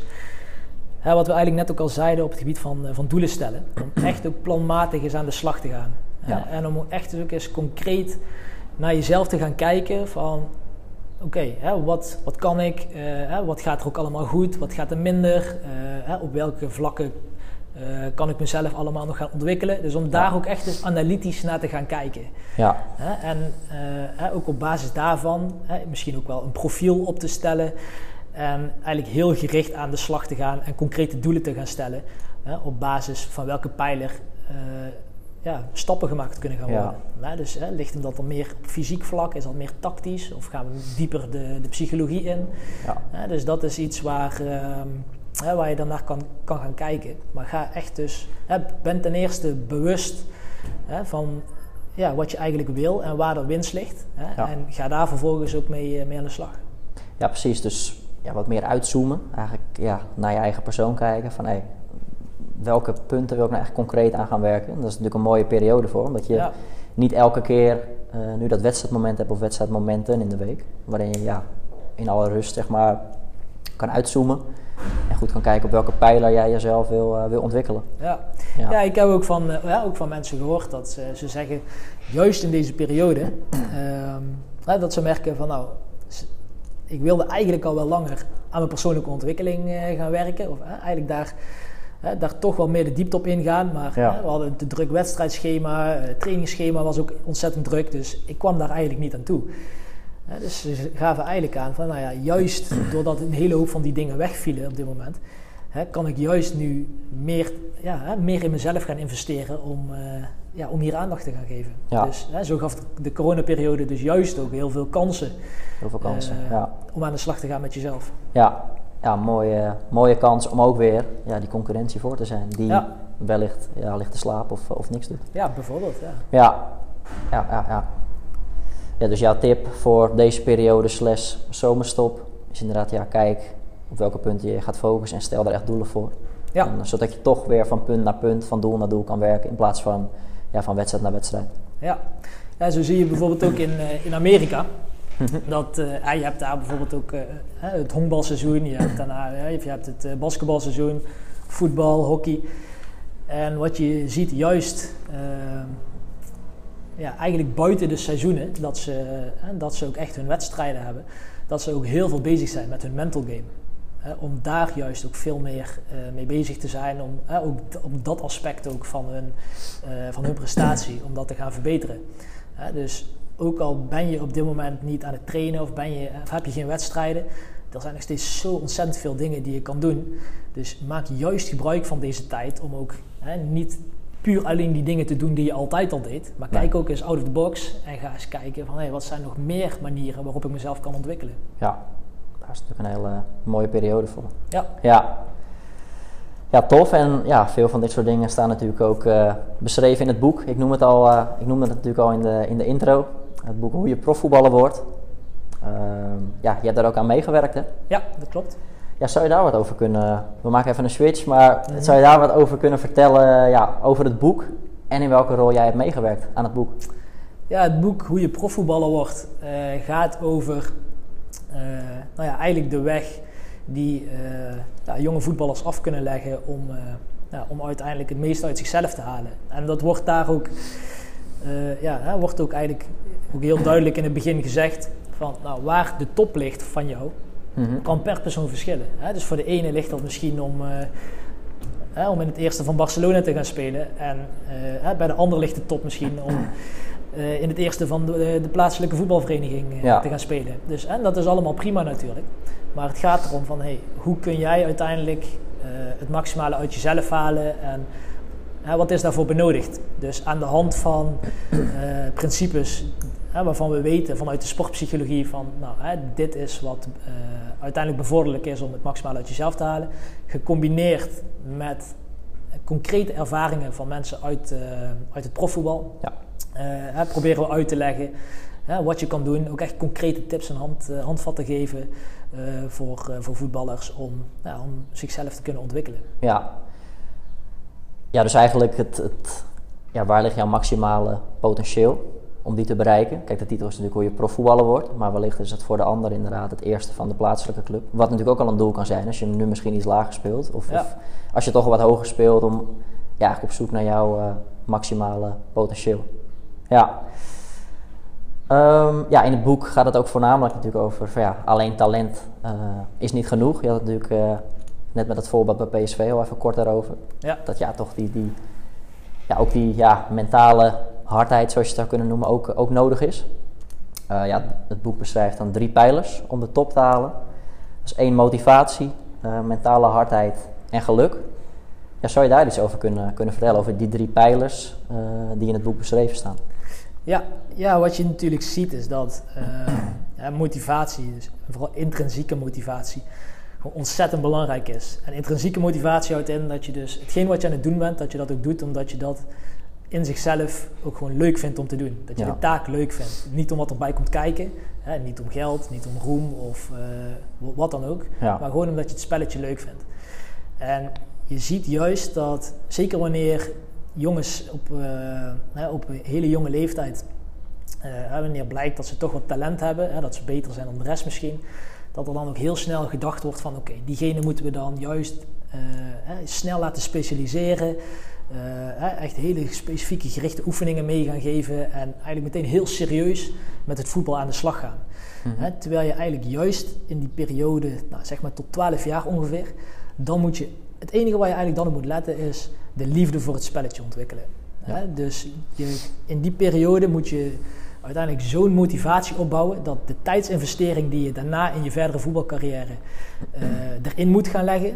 hè, wat we eigenlijk net ook al zeiden op het gebied van, eh, van doelen stellen. Om echt ook planmatig eens aan de slag te gaan. Ja. En om echt ook eens concreet naar jezelf te gaan kijken van oké, wat, wat kan ik, uh, wat gaat er ook allemaal goed, wat gaat er minder, uh, op welke vlakken uh, kan ik mezelf allemaal nog gaan ontwikkelen. Dus om daar ook echt eens analytisch naar te gaan kijken. Ja. en uh, ook op basis daarvan misschien ook wel een profiel op te stellen. En eigenlijk heel gericht aan de slag te gaan en concrete doelen te gaan stellen. op basis van welke pijler uh, ja, stappen gemaakt kunnen gaan worden. Ja. dus ligt hem dat dan meer op fysiek vlak? Is dat meer tactisch? Of gaan we dieper de, de psychologie in? Ja. dus dat is iets waar... Ehm, hè, waar je dan naar kan, kan gaan kijken. Maar ga echt dus, hè, ben ten eerste bewust hè, van ja, wat je eigenlijk wil en waar de winst ligt. Hè, En ga daar vervolgens ook mee, eh, mee aan de slag. Ja, precies. Dus ja, wat meer uitzoomen. Eigenlijk ja, naar je eigen persoon kijken. Van hey, welke punten wil ik nou echt concreet aan gaan werken. Dat is natuurlijk een mooie periode voor. Omdat je niet elke keer uh, nu dat wedstrijdmoment hebt of wedstrijdmomenten in de week. Waarin je ja, in alle rust zeg maar, kan uitzoomen. En goed kan kijken op welke pijler jij jezelf wil, uh, wil ontwikkelen. Ja. ja. Ja. ik heb ook van, uh, ja, ook van mensen gehoord dat ze, ze zeggen, juist in deze periode, uh, dat ze merken van nou, ik wilde eigenlijk al wel langer aan mijn persoonlijke ontwikkeling uh, gaan werken. Of eigenlijk daar, daar toch wel meer de diepte op ingaan. Maar ja. we hadden een druk wedstrijdschema, het trainingsschema was ook ontzettend druk. Dus ik kwam daar eigenlijk niet aan toe dus ze gaven eigenlijk aan van, nou ja, juist doordat een hele hoop van die dingen wegvielen op dit moment, kan ik juist nu meer, ja, meer in mezelf gaan investeren om, uh, ja, om hier aandacht te gaan geven. Dus zo gaf de coronaperiode dus juist ook heel veel kansen. Heel veel kansen, uh, ja. Om aan de slag te gaan met jezelf. Ja, ja mooie, mooie kans om ook weer ja, die concurrentie voor te zijn. Die wellicht ja, ligt te slapen of, of niks doet. Ja, bijvoorbeeld. Ja, ja, ja, ja. Ja. Dus jouw tip voor deze periode slash zomerstop is inderdaad, ja, kijk op welke punten je gaat focussen en stel daar echt doelen voor. Ja. En, zodat je toch weer van punt naar punt, van doel naar doel kan werken in plaats van, ja, van wedstrijd naar wedstrijd. Ja. ja, zo zie je bijvoorbeeld ook in, uh, in Amerika. dat, uh, je hebt daar bijvoorbeeld ook uh, het honkbalseizoen, je hebt, daarna, je hebt het basketbalseizoen, voetbal, hockey. En wat je ziet juist ja, eigenlijk buiten de seizoenen, dat ze, hè, dat ze ook echt hun wedstrijden hebben, dat ze ook heel veel bezig zijn met hun mental game. Hè, om daar juist ook veel meer uh, mee bezig te zijn, om, hè, ook om dat aspect ook van hun, uh, van hun prestatie, om dat te gaan verbeteren. dus ook al ben je op dit moment niet aan het trainen of, ben je, of heb je geen wedstrijden, er zijn nog steeds zo ontzettend veel dingen die je kan doen. Dus maak juist gebruik van deze tijd om ook hè, niet puur alleen die dingen te doen die je altijd al deed. Maar kijk ook eens out of the box en ga eens kijken van hey, wat zijn nog meer manieren waarop ik mezelf kan ontwikkelen. Ja, daar is natuurlijk een hele mooie periode voor. Ja. Ja, ja tof. En ja, veel van dit soort dingen staan natuurlijk ook uh, beschreven in het boek. Ik noem het al, uh, ik noemde het natuurlijk al in de, in de intro. Het boek Hoe je profvoetballer wordt. Uh, ja, je hebt daar ook aan meegewerkt hè? Ja, dat klopt. Ja, zou je daar wat over kunnen... We maken even een switch, maar mhm. zou je daar wat over kunnen vertellen ja, over het boek en in welke rol jij hebt meegewerkt aan het boek? Ja, het boek Hoe je profvoetballer wordt uh, gaat over uh, nou ja, eigenlijk de weg die uh, ja, jonge voetballers af kunnen leggen om, ja, om uiteindelijk het meeste uit zichzelf te halen. En dat wordt daar ook, ja, wordt ook eigenlijk ook heel duidelijk in het begin gezegd van nou, waar de top ligt van jou, Mm kan per persoon verschillen. Hè? Dus voor de ene ligt dat misschien om, uh, om in het eerste van Barcelona te gaan spelen. En uh, bij de ander ligt de top misschien om uh, in het eerste van de, de plaatselijke voetbalvereniging ja. te gaan spelen. Dus en dat is allemaal prima natuurlijk. Maar het gaat erom van hey, hoe kun jij uiteindelijk het maximale uit jezelf halen en wat is daarvoor benodigd? Dus aan de hand van principes waarvan we weten vanuit de sportpsychologie van nou, hè, dit is wat uh, uiteindelijk bevorderlijk is om het maximaal uit jezelf te halen. Gecombineerd met concrete ervaringen van mensen uit, uh, uit het profvoetbal. Ja. Uh, proberen we uit te leggen wat je kan doen. Ook echt concrete tips en hand, handvatten geven voor, voor voetballers om, om zichzelf te kunnen ontwikkelen. Ja, ja dus eigenlijk het, het, ja, waar ligt jouw maximale potentieel? Om die te bereiken. Kijk, de titel is natuurlijk hoe je profvoetballer wordt, maar wellicht is het voor de ander inderdaad het eerste van de plaatselijke club. Wat natuurlijk ook al een doel kan zijn als je nu misschien iets lager speelt. Of, of als je toch wat hoger speelt om ja, op zoek naar jouw uh, maximale potentieel. Ja. Um, ja, in het boek gaat het ook voornamelijk natuurlijk over van, ja, alleen talent uh, is niet genoeg. Je had het natuurlijk uh, net met het voorbeeld bij PSV al even kort daarover. Ja. Dat ja, toch die, die, ja, ook die ja, mentale hardheid, zoals je het zou kunnen noemen, ook, ook nodig is. Uh, ja, het boek beschrijft dan drie pijlers om de top te halen. Dat is één motivatie, uh, mentale hardheid en geluk. Ja, zou je daar iets over kunnen, kunnen vertellen, over die drie pijlers uh, die in het boek beschreven staan? Ja, ja, wat je natuurlijk ziet is dat motivatie, dus vooral intrinsieke motivatie, ontzettend belangrijk is. En intrinsieke motivatie houdt in dat je dus hetgeen wat je aan het doen bent, dat je dat ook doet omdat je dat in zichzelf ook gewoon leuk vindt om te doen. Dat je de taak leuk vindt. Niet om wat erbij komt kijken. Hè, niet om geld, niet om roem of uh, wat dan ook. Maar gewoon omdat je het spelletje leuk vindt. En je ziet juist dat, zeker wanneer jongens op, uh, op een hele jonge leeftijd, uh, wanneer blijkt dat ze toch wat talent hebben, hè, dat ze beter zijn dan de rest misschien, dat er dan ook heel snel gedacht wordt van oké, diegene moeten we dan juist snel laten specialiseren. Echt hele specifieke gerichte oefeningen mee gaan geven en eigenlijk meteen heel serieus met het voetbal aan de slag gaan. Mhm. terwijl je eigenlijk juist in die periode, nou, zeg maar tot 12 jaar ongeveer, dan moet je, het enige waar je eigenlijk dan op moet letten is de liefde voor het spelletje ontwikkelen. Dus je, in die periode moet je uiteindelijk zo'n motivatie opbouwen dat de tijdsinvestering die je daarna in je verdere voetbalcarrière uh, erin moet gaan leggen,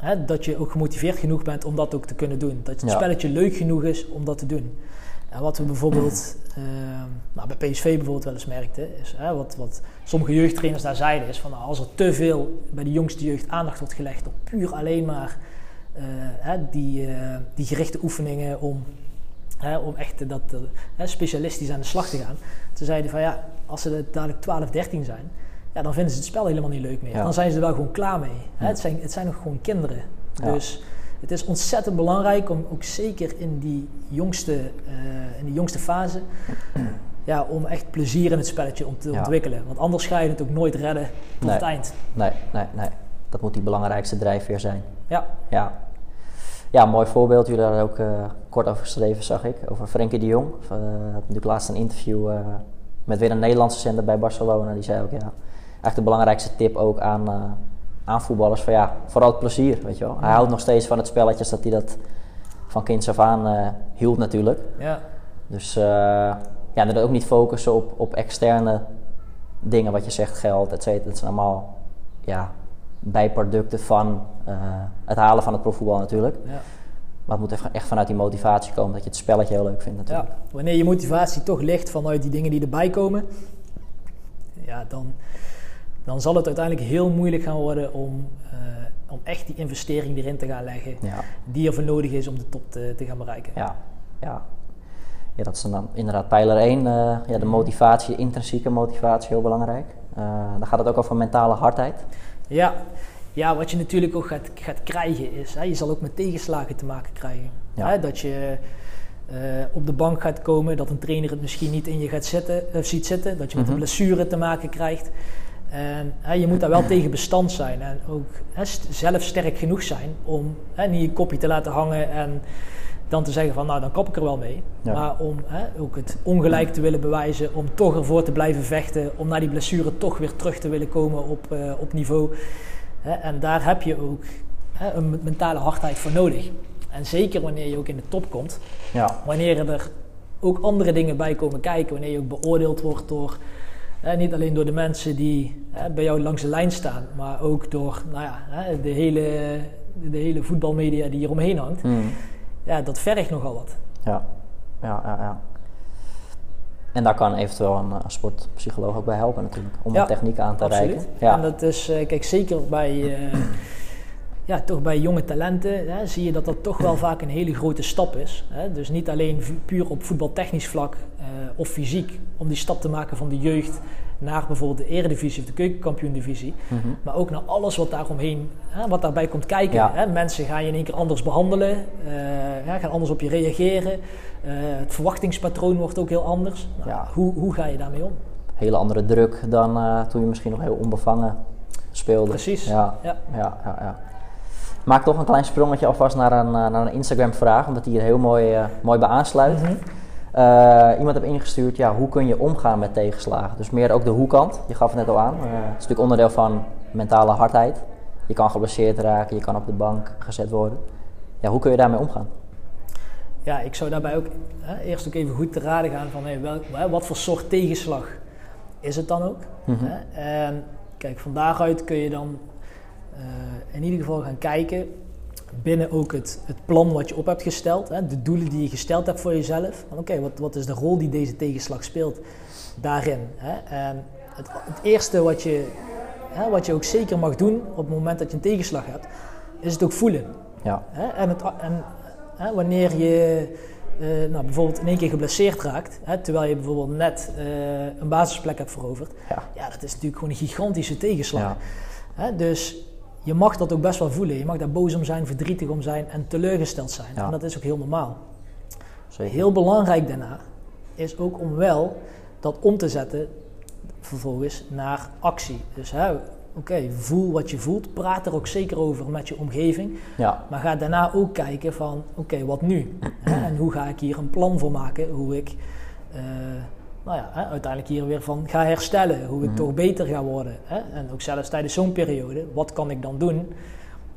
hè, dat je ook gemotiveerd genoeg bent om dat ook te kunnen doen. Dat het spelletje leuk genoeg is om dat te doen. En wat we bijvoorbeeld uh, nou, bij PSV bijvoorbeeld wel eens merkten, is hè, wat, wat sommige jeugdtrainers daar zeiden, is van nou, als er te veel bij de jongste jeugd aandacht wordt gelegd op puur alleen maar uh, hè, die, die gerichte oefeningen om om echt dat, specialistisch aan de slag te gaan. Toen zeiden van ja, als ze dadelijk 12, 13 zijn, ja, dan vinden ze het spel helemaal niet leuk meer. Dan zijn ze er wel gewoon klaar mee. Het, zijn, het zijn nog gewoon kinderen. Dus het is ontzettend belangrijk om ook zeker in die jongste, uh, in die jongste fase, ja, om echt plezier in het spelletje om te ontwikkelen. Want anders ga je het ook nooit redden tot het eind. Nee, nee, nee. Dat moet die belangrijkste drijfveer zijn. Ja. ja ja, mooi voorbeeld. Jullie hadden ook uh, kort over geschreven, zag ik. Over Frenkie de Jong. Uh, had natuurlijk laatst een interview uh, met weer een Nederlandse zender bij Barcelona. Die zei ook, ja, echt de belangrijkste tip ook aan, aan voetballers. Van ja, vooral het plezier, weet je wel. Hij houdt nog steeds van het spelletjes dat hij dat van kinds af aan hield natuurlijk. Ja. Dus ja, dat ook niet focussen op, op externe dingen, wat je zegt, geld, et cetera. Dat zijn allemaal ja, bijproducten van uh, het halen van het profvoetbal natuurlijk. Ja. Maar het moet echt vanuit die motivatie komen, dat je het spelletje heel leuk vindt natuurlijk. Ja, wanneer je motivatie toch ligt vanuit die dingen die erbij komen, ja, dan, dan zal het uiteindelijk heel moeilijk gaan worden om, uh, om echt die investering erin te gaan leggen ja. die er voor nodig is om de top te, te gaan bereiken. Ja, ja. ja, dat is dan inderdaad pijler 1. Uh, eh, ja, de motivatie, intrinsieke motivatie, heel belangrijk. dan gaat het ook over mentale hardheid. Ja. ja, wat je natuurlijk ook gaat, gaat krijgen is, hè, je zal ook met tegenslagen te maken krijgen. Hè, dat je uh, op de bank gaat komen, dat een trainer het misschien niet in je gaat zitten, uh, ziet zitten, dat je met een mhm. blessure te maken krijgt. En hè, je moet daar wel tegen bestand zijn en ook hè, zelf sterk genoeg zijn om hè, niet je kopje te laten hangen en dan te zeggen van nou dan kap ik er wel mee. Maar om hè, ook het ongelijk te willen bewijzen, om toch ervoor te blijven vechten, om na die blessure toch weer terug te willen komen op, uh, op niveau. Hè, en daar heb je ook hè, een mentale hardheid voor nodig. En zeker wanneer je ook in de top komt, ja. wanneer er ook andere dingen bij komen kijken, wanneer je ook beoordeeld wordt door, niet alleen door de mensen die bij jou langs de lijn staan, maar ook door nou ja, de, hele, de hele voetbalmedia die hier omheen hangt. Mm ja, dat vergt nogal wat. Ja, ja, ja. ja. En daar kan eventueel een, een sportpsycholoog ook bij helpen natuurlijk, om ja, techniek aan te absoluut. reiken. Ja, en dat is, uh, kijk, zeker bij, uh, ja, toch bij jonge talenten hè, zie je dat dat toch wel vaak een hele grote stap is. Hè? Dus niet alleen puur op voetbaltechnisch vlak of fysiek, om die stap te maken van de jeugd naar bijvoorbeeld de eredivisie of de keukenkampioen-divisie. Mhm. Maar ook naar alles wat daaromheen, hè, wat daarbij komt kijken. Hè. Mensen gaan je in één keer anders behandelen, uh, gaan anders op je reageren. Uh, het verwachtingspatroon wordt ook heel anders. Nou, ja. hoe, hoe ga je daarmee om? Hele andere druk dan uh, toen je misschien nog heel onbevangen speelde. Precies. Ja, ja. ja, ja. Maak toch een klein sprongetje alvast naar een, naar een Instagram-vraag, omdat die hier heel mooi, mooi bij aansluit. Mm uh, iemand heeft ingestuurd, ja, hoe kun je omgaan met tegenslagen? Dus meer ook de hoe-kant, je gaf het net al aan. Het is natuurlijk onderdeel van mentale hardheid. Je kan geblesseerd raken, je kan op de bank gezet worden. Ja, hoe kun je daarmee omgaan? Ja, ik zou daarbij ook hè, eerst ook even goed te raden gaan van hey, welk, hè, wat voor soort tegenslag is het dan ook? Mm -hmm. En kijk, van daaruit kun je dan uh, in ieder geval gaan kijken binnen ook het, het plan wat je op hebt gesteld, hè, de doelen die je gesteld hebt voor jezelf. Oké, wat, wat is de rol die deze tegenslag speelt daarin? Hè? En het, het eerste wat je, hè, wat je ook zeker mag doen op het moment dat je een tegenslag hebt, is het ook voelen. Ja. Hè? En, het, en hè, wanneer je uh, nou, bijvoorbeeld in één keer geblesseerd raakt, hè, terwijl je bijvoorbeeld net uh, een basisplek hebt veroverd, ja. ja. dat is natuurlijk gewoon een gigantische tegenslag. Ja. Hè? Dus je mag dat ook best wel voelen. Je mag daar boos om zijn, verdrietig om zijn en teleurgesteld zijn. Ja. En dat is ook heel normaal. Zeker. Heel belangrijk daarna is ook om wel dat om te zetten vervolgens naar actie. Dus hè, oké, voel wat je voelt. Praat er ook zeker over met je omgeving. Ja, Maar ga daarna ook kijken van, oké, wat nu? En hoe ga ik hier een plan voor maken? Hoe ik eh, nou ja, hè, uiteindelijk hier weer van ga herstellen. Hoe ik Mhm. toch beter ga worden. Hè? En ook zelfs tijdens zo'n periode, wat kan ik dan doen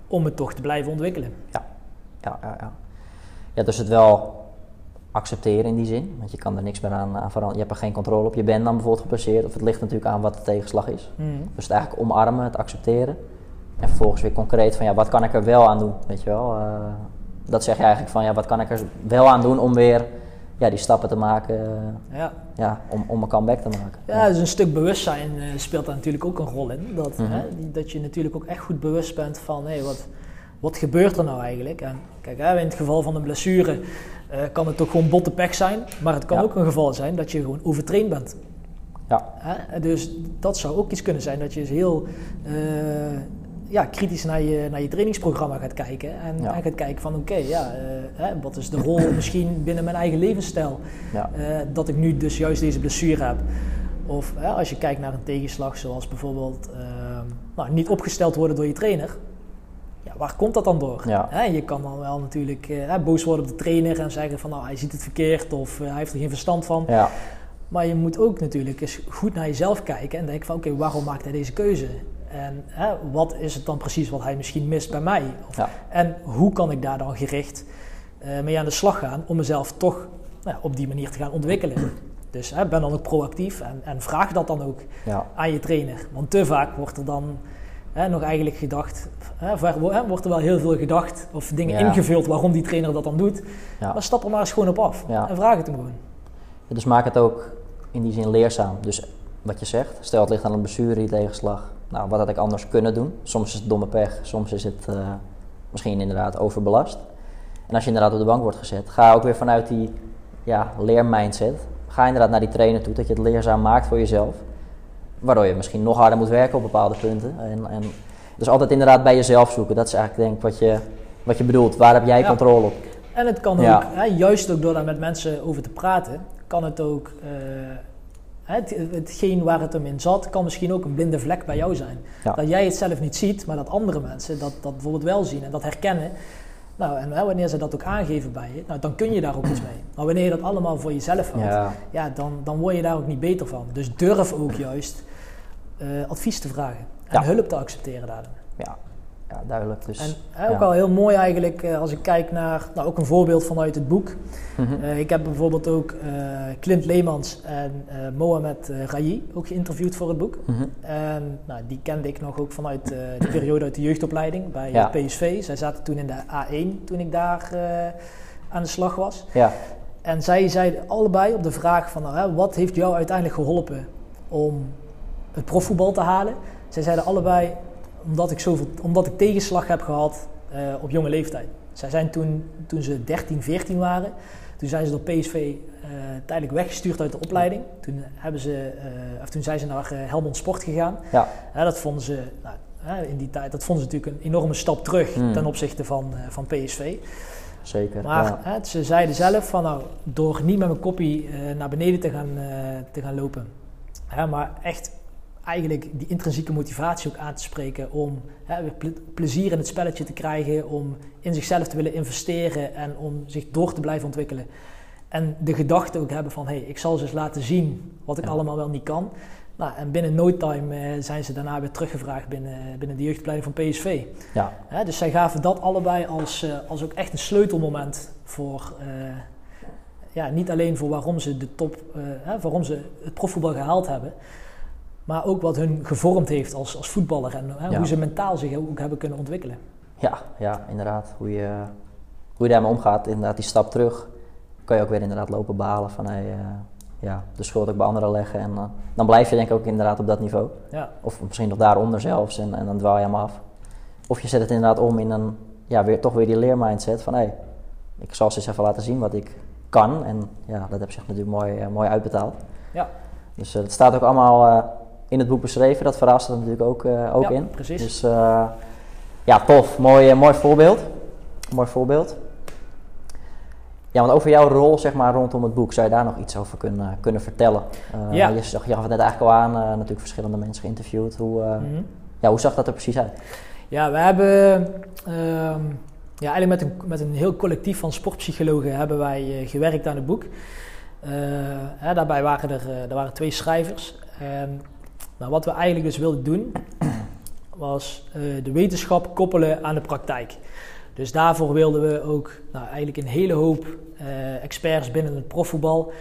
om het toch te blijven ontwikkelen? ja, ja, ja. Ja, dus het wel accepteren in die zin, want je kan er niks meer aan, aan veranderen. Je hebt er geen controle op. Je bent dan bijvoorbeeld geblesseerd, of het ligt natuurlijk aan wat de tegenslag is. Mhm. Dus het eigenlijk omarmen, het accepteren. En vervolgens weer concreet van ja, wat kan ik er wel aan doen? Weet je wel? Eh, dat zeg je eigenlijk van ja, wat kan ik er wel aan doen om weer ja, die stappen te maken, eh, Ja. ja, om, om een comeback te maken. Ja, dus een stuk bewustzijn eh, speelt daar natuurlijk ook een rol in. Dat, Mhm. hè, dat je natuurlijk ook echt goed bewust bent van hé, wat, wat gebeurt er nou eigenlijk? En kijk, hè, in het geval van een blessure eh, kan het ook gewoon botte pech zijn. Maar het kan Ja. ook een geval zijn dat je gewoon overtraind bent. Ja, Hè? Dus dat zou ook iets kunnen zijn dat je heel ja, kritisch naar je, naar je trainingsprogramma gaat kijken. En, Ja. en gaat kijken van oké, ja, eh, hè, wat is de rol misschien binnen mijn eigen levensstijl? ja, eh, dat ik nu dus juist deze blessure heb. Of als je kijkt naar een tegenslag zoals bijvoorbeeld ehm, nou, niet opgesteld worden door je trainer. Ja, waar komt dat dan door? Ja. Je kan dan wel natuurlijk eh, boos worden op de trainer en zeggen van nou, hij ziet het verkeerd of hij heeft er geen verstand van. ja, Maar je moet ook natuurlijk eens goed naar jezelf kijken en denken van oké, waarom maakt hij deze keuze? En hè, wat is het dan precies wat hij misschien mist bij mij? Of, ja, En hoe kan ik daar dan gericht eh, mee aan de slag gaan om mezelf toch nou, op die manier te gaan ontwikkelen? Dus hè, ben dan ook proactief en, en vraag dat dan ook ja, aan je trainer. Want te vaak wordt er dan hè, nog eigenlijk gedacht, hè, wordt er wel heel veel gedacht of dingen Ja. ingevuld waarom die trainer dat dan doet. Maar stap er maar eens gewoon op af en vraag het hem gewoon. Dus maak het ook in die zin leerzaam. Dus wat je zegt, stel het ligt aan een blessure, die tegenslag. Nou, wat had ik anders kunnen doen? Soms is het domme pech, soms is het eh, misschien inderdaad overbelast. En als je inderdaad op de bank wordt gezet, ga ook weer vanuit die ja, leermindset. Ga inderdaad naar die trainer toe, dat je het leerzaam maakt voor jezelf. Waardoor je misschien nog harder moet werken op bepaalde punten. En, en dus altijd inderdaad bij jezelf zoeken. Dat is eigenlijk denk ik wat je, wat je bedoelt. Waar heb jij Ja. controle op? En het kan Ja. ook, hè, juist ook door daar met mensen over te praten, kan het ook, eh, het, hetgeen waar het hem in zat, kan misschien ook een blinde vlek bij jou zijn. Ja. Dat jij het zelf niet ziet, maar dat andere mensen dat, dat bijvoorbeeld wel zien en dat herkennen. Nou, en wanneer ze dat ook aangeven bij je, nou, dan kun je daar ook iets mee. Maar wanneer je dat allemaal voor jezelf houdt, ja. Ja, dan, dan word je daar ook niet beter van. Dus durf ook juist eh, advies te vragen en Ja. hulp te accepteren daarin. ja, ja duidelijk. Dus, En hè, ook ja. al heel mooi eigenlijk, eh, als ik kijk naar, nou ook een voorbeeld vanuit het boek. Mhm. Eh, ik heb bijvoorbeeld ook eh, Clint Leemans en eh, Mohamed uh, Rai ook geïnterviewd voor het boek. Mhm. En nou, die kende ik nog ook vanuit eh, de periode uit de jeugdopleiding bij Ja. eh, PSV. Zij zaten toen in de A1 toen ik daar eh, aan de slag was. Ja, En zij zeiden allebei op de vraag van nou, hè, wat heeft jou uiteindelijk geholpen om het profvoetbal te halen? Zij zeiden allebei omdat ik, zoveel, omdat ik tegenslag heb gehad eh, op jonge leeftijd. Zij zijn toen, toen ze 13, 14 waren, toen zijn ze door PSV eh, tijdelijk weggestuurd uit de opleiding. Toen, hebben ze, eh, of toen zijn ze naar Helmond Sport gegaan. ja, dat vonden ze nou, in die tijd dat vonden ze natuurlijk een enorme stap terug Hmm. ten opzichte van, van PSV. zeker. Maar ja. hè, ze zeiden zelf van nou, door niet met mijn koppie eh, naar beneden te gaan, te gaan lopen. Hè, maar echt eigenlijk die intrinsieke motivatie ook aan te spreken om hè, ple- plezier in het spelletje te krijgen, om in zichzelf te willen investeren en om zich door te blijven ontwikkelen. En de gedachte ook hebben van hé, hey, ik zal ze eens laten zien wat ik Ja. allemaal wel niet kan. Nou, en binnen no time eh, zijn ze daarna weer teruggevraagd binnen, binnen de jeugdopleiding van PSV. ja, Hè, dus zij gaven dat allebei als, eh, als ook echt een sleutelmoment voor, eh, ja, niet alleen voor waarom ze de top, eh, waarom ze het profvoetbal gehaald hebben, maar ook wat hun gevormd heeft als, als voetballer en hè, Ja. hoe ze mentaal zich ook hebben kunnen ontwikkelen. Ja, ja, inderdaad. Hoe je, hoe je daarmee omgaat, inderdaad die stap terug, kan je ook weer inderdaad lopen behalen van hey, eh, ja, de schuld ook bij anderen leggen. En eh, dan blijf je denk ik ook inderdaad op dat niveau. Ja, Of misschien nog daaronder zelfs en, en dan dwaal je hem af. Of je zet het inderdaad om in een, ja, weer, toch weer die leermindset van hey, ik zal ze eens even laten zien wat ik kan. En ja, dat heb zich natuurlijk mooi, eh, mooi uitbetaald. ja. Dus het staat ook allemaal in het boek beschreven. Dat verhaal staat er natuurlijk ook, eh, ook Ja, in. precies. Dus eh, Ja, tof. Mooi, mooi voorbeeld. Mooi voorbeeld. Ja, want over jouw rol zeg maar, rondom het boek, zou je daar nog iets over kunnen, kunnen vertellen? Uh, Ja. je, zag, je gaf het net eigenlijk al aan, eh, natuurlijk verschillende mensen geïnterviewd. Hoe, eh, Mhm. ja, hoe zag dat er precies uit? Ja, we hebben ehm, ja, eigenlijk met een, met een heel collectief van sportpsychologen hebben wij eh, gewerkt aan het boek. Eh, hè, daarbij waren er, eh, er waren twee schrijvers. En, nou, wat we eigenlijk dus wilden doen, was eh, de wetenschap koppelen aan de praktijk. Dus daarvoor wilden we ook nou, eigenlijk een hele hoop eh, experts binnen het profvoetbal.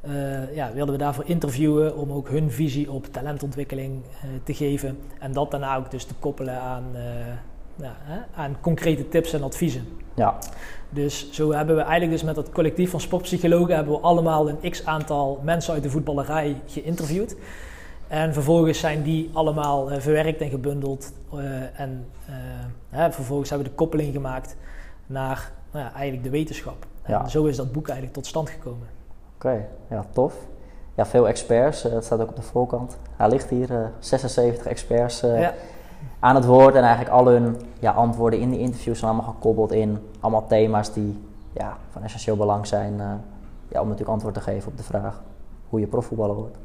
eh, ja, wilden we daarvoor interviewen om ook hun visie op talentontwikkeling te geven. En dat daarna ook dus te koppelen aan, ja, hè, aan concrete tips en adviezen. Ja, Dus zo hebben we eigenlijk dus met dat collectief van sportpsychologen hebben we allemaal een x aantal mensen uit de voetballerij geïnterviewd. En vervolgens zijn die allemaal eh, verwerkt en gebundeld. eh, en eh, hè, vervolgens hebben we de koppeling gemaakt naar nou ja, eigenlijk de wetenschap. En Ja. zo is dat boek eigenlijk tot stand gekomen. oké. Ja, tof. Ja, veel experts. Het staat ook op de voorkant. Hij ligt hier, eh, 76 experts ja. aan het woord. En eigenlijk al hun ja, antwoorden in die interviews zijn allemaal gekoppeld in allemaal thema's die ja, van essentieel belang zijn. ja, om natuurlijk antwoord te geven op de vraag hoe je profvoetballer wordt.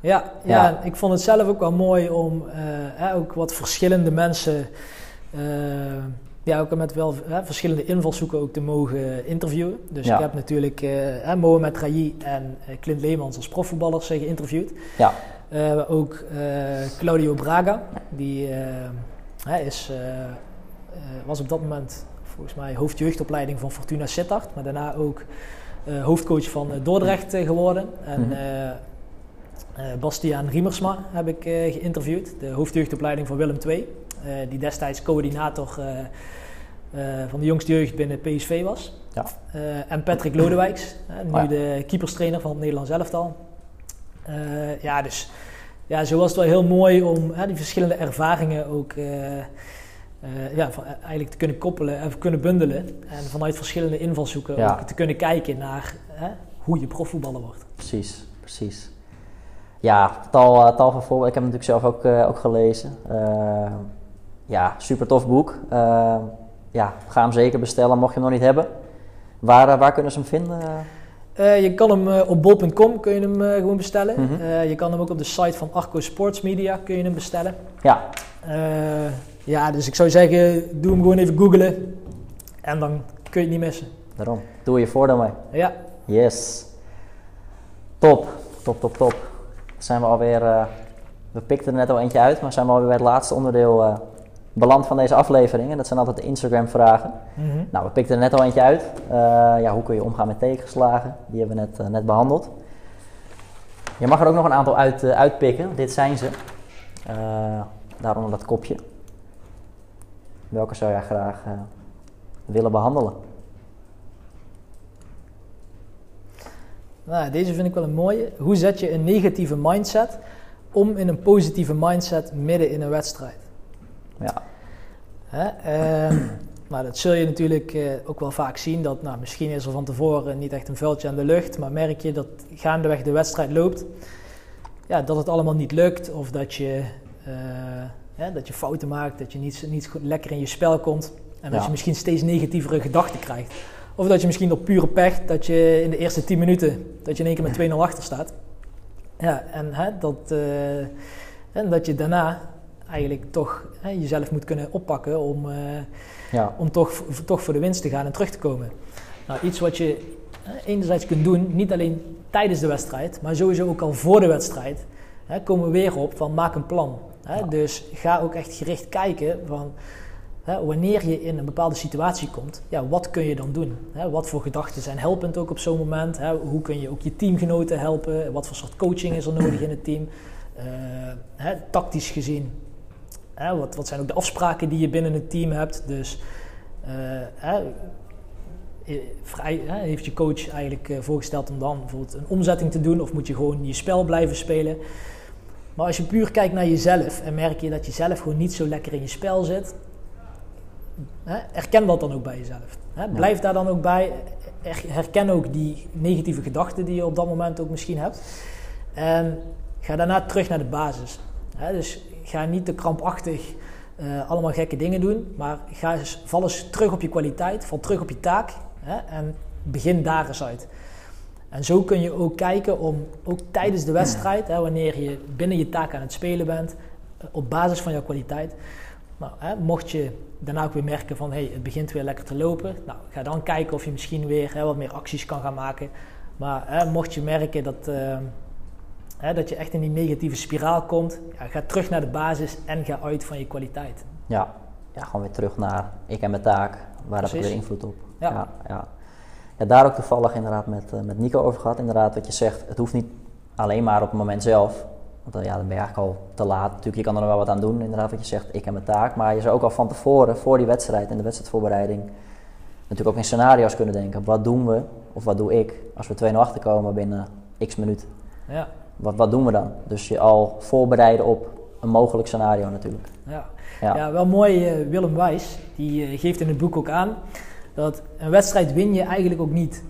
Ja, ja. Ja. ik vond het zelf ook wel mooi om eh, ook wat verschillende mensen, eh, ja, ook met wel verschillende invalshoeken ook te mogen interviewen. Dus Ja. ik heb natuurlijk eh Mohamed Rayi en eh, Clint Leemans als profvoetballers geïnterviewd. Ja, ook Claudio Braga, die is, was op dat moment volgens mij hoofdjeugdopleiding van Fortuna Sittard, maar daarna ook hoofdcoach van Dordrecht geworden. En Mhm. Bastiaan Riemersma heb ik eh, geïnterviewd, de hoofdjeugdopleiding van Willem II, eh, die destijds coördinator eh, eh, van de jongste jeugd binnen PSV was. Ja. Eh, en Patrick Lodewijks, nu Oh ja. de keeperstrainer van het Nederlands elftal. Eh, ja, dus ja, zo was het wel heel mooi om die verschillende ervaringen ook eh, eh, ja, eigenlijk te kunnen koppelen en kunnen bundelen. En vanuit verschillende invalshoeken Ja. ook te kunnen kijken naar hoe je profvoetballer wordt. precies, precies. Ja, tal, eh, tal van voorbeelden. Ik heb hem natuurlijk zelf ook, eh, ook gelezen. Eh, ja, super tof boek. Ja, ga hem zeker bestellen, mocht je hem nog niet hebben. Waar, waar kunnen ze hem vinden? Je kan hem op bol.com kun je hem gewoon bestellen. Mhm. Je kan hem ook op de site van Arco Sports Media kun je hem bestellen. Ja, ja, dus ik zou zeggen, doe hem gewoon even googlen. En dan kun je het niet missen. daarom. Doe je voordeel mee. Ja, Yes. Top, top, top, top. Zijn we alweer, eh, we pikten er net al eentje uit, maar zijn we alweer bij het laatste onderdeel eh, beland van deze aflevering. En dat zijn altijd de Instagram vragen. Mhm. Nou, we pikten er net al eentje uit. Eh, ja, hoe kun je omgaan met tegenslagen? Die hebben we net, net behandeld. Je mag er ook nog een aantal uit, uitpikken. Dit zijn ze. Daaronder dat kopje. Welke zou jij graag willen behandelen? Nou, deze vind ik wel een mooie. Hoe zet je een negatieve mindset om in een positieve mindset midden in een wedstrijd? Ja, Hè? Nou, dat zul je natuurlijk eh, ook wel vaak zien. Dat, nou, misschien is er van tevoren niet echt een veldje aan de lucht, maar merk je dat gaandeweg de wedstrijd loopt, ja, dat het allemaal niet lukt of dat je, eh, dat je fouten maakt, dat je niet, niet goed, lekker in je spel komt en dat Ja. je misschien steeds negatievere gedachten krijgt. Of dat je misschien door pure pech, dat je in de eerste 10 minuten, dat je in één keer met 2-0 achter staat. Ja, en hè, dat, eh, en dat je daarna eigenlijk toch hè, jezelf moet kunnen oppakken om, eh, ja, om toch, toch voor de winst te gaan en terug te komen. Nou, iets wat je hè, enerzijds kunt doen, niet alleen tijdens de wedstrijd, maar sowieso ook al voor de wedstrijd, hè, komen we weer op van maak een plan. Hè. Ja. Dus ga ook echt gericht kijken van wanneer je in een bepaalde situatie komt, ja, wat kun je dan doen? Hè, wat voor gedachten zijn helpend ook op zo'n moment? Hè? Hoe kun je ook je teamgenoten helpen? Wat voor soort coaching is er nodig in het team? Hè, tactisch gezien, wat, wat zijn ook de afspraken die je binnen het team hebt? Dus eh, eh, vrij, heeft je coach eigenlijk voorgesteld om dan bijvoorbeeld een omzetting te doen of moet je gewoon je spel blijven spelen? Maar als je puur kijkt naar jezelf en merk je dat je zelf gewoon niet zo lekker in je spel zit, hè, herken dat dan ook bij jezelf. Hè? Blijf daar dan ook bij. Er- Herken ook die negatieve gedachten die je op dat moment ook misschien hebt. En ga daarna terug naar de basis. Hè? Dus ga niet te krampachtig uh, allemaal gekke dingen doen. Maar ga eens, val eens terug op je kwaliteit, val terug op je taak hè, en begin daar eens uit. En zo kun je ook kijken om, ook tijdens de wedstrijd, hè, wanneer je binnen je taak aan het spelen bent, eh, op basis van jouw kwaliteit, nou, hè, mocht je daarna ook weer merken van hey, het begint weer lekker te lopen, nou, ga dan kijken of je misschien weer hè, wat meer acties kan gaan maken. Maar hè, mocht je merken dat, uh, hè, dat je echt in die negatieve spiraal komt, ja, ga terug naar de basis en ga uit van je kwaliteit. Ja, ja gewoon weer terug naar ik en mijn taak, waar heb ik weer invloed op. Ja. ja, ja. ja daar ook toevallig inderdaad met, uh, met Nico over gehad. Inderdaad, wat je zegt, het hoeft niet alleen maar op het moment zelf. Want dan, ja, dan ben je eigenlijk al te laat. Natuurlijk, je kan er nog wel wat aan doen, inderdaad, wat je zegt, ik en mijn taak. Maar je zou ook al van tevoren, voor die wedstrijd en de wedstrijdvoorbereiding, natuurlijk ook in scenario's kunnen denken. Wat doen we, of wat doe ik, als we 2-0 achterkomen binnen x minuten? Ja. Wat, wat doen we dan? Dus je al voorbereiden op een mogelijk scenario natuurlijk. Ja, ja. ja wel mooi. Uh, Willem Wijs, die uh, geeft in het boek ook aan dat een wedstrijd win je eigenlijk ook niet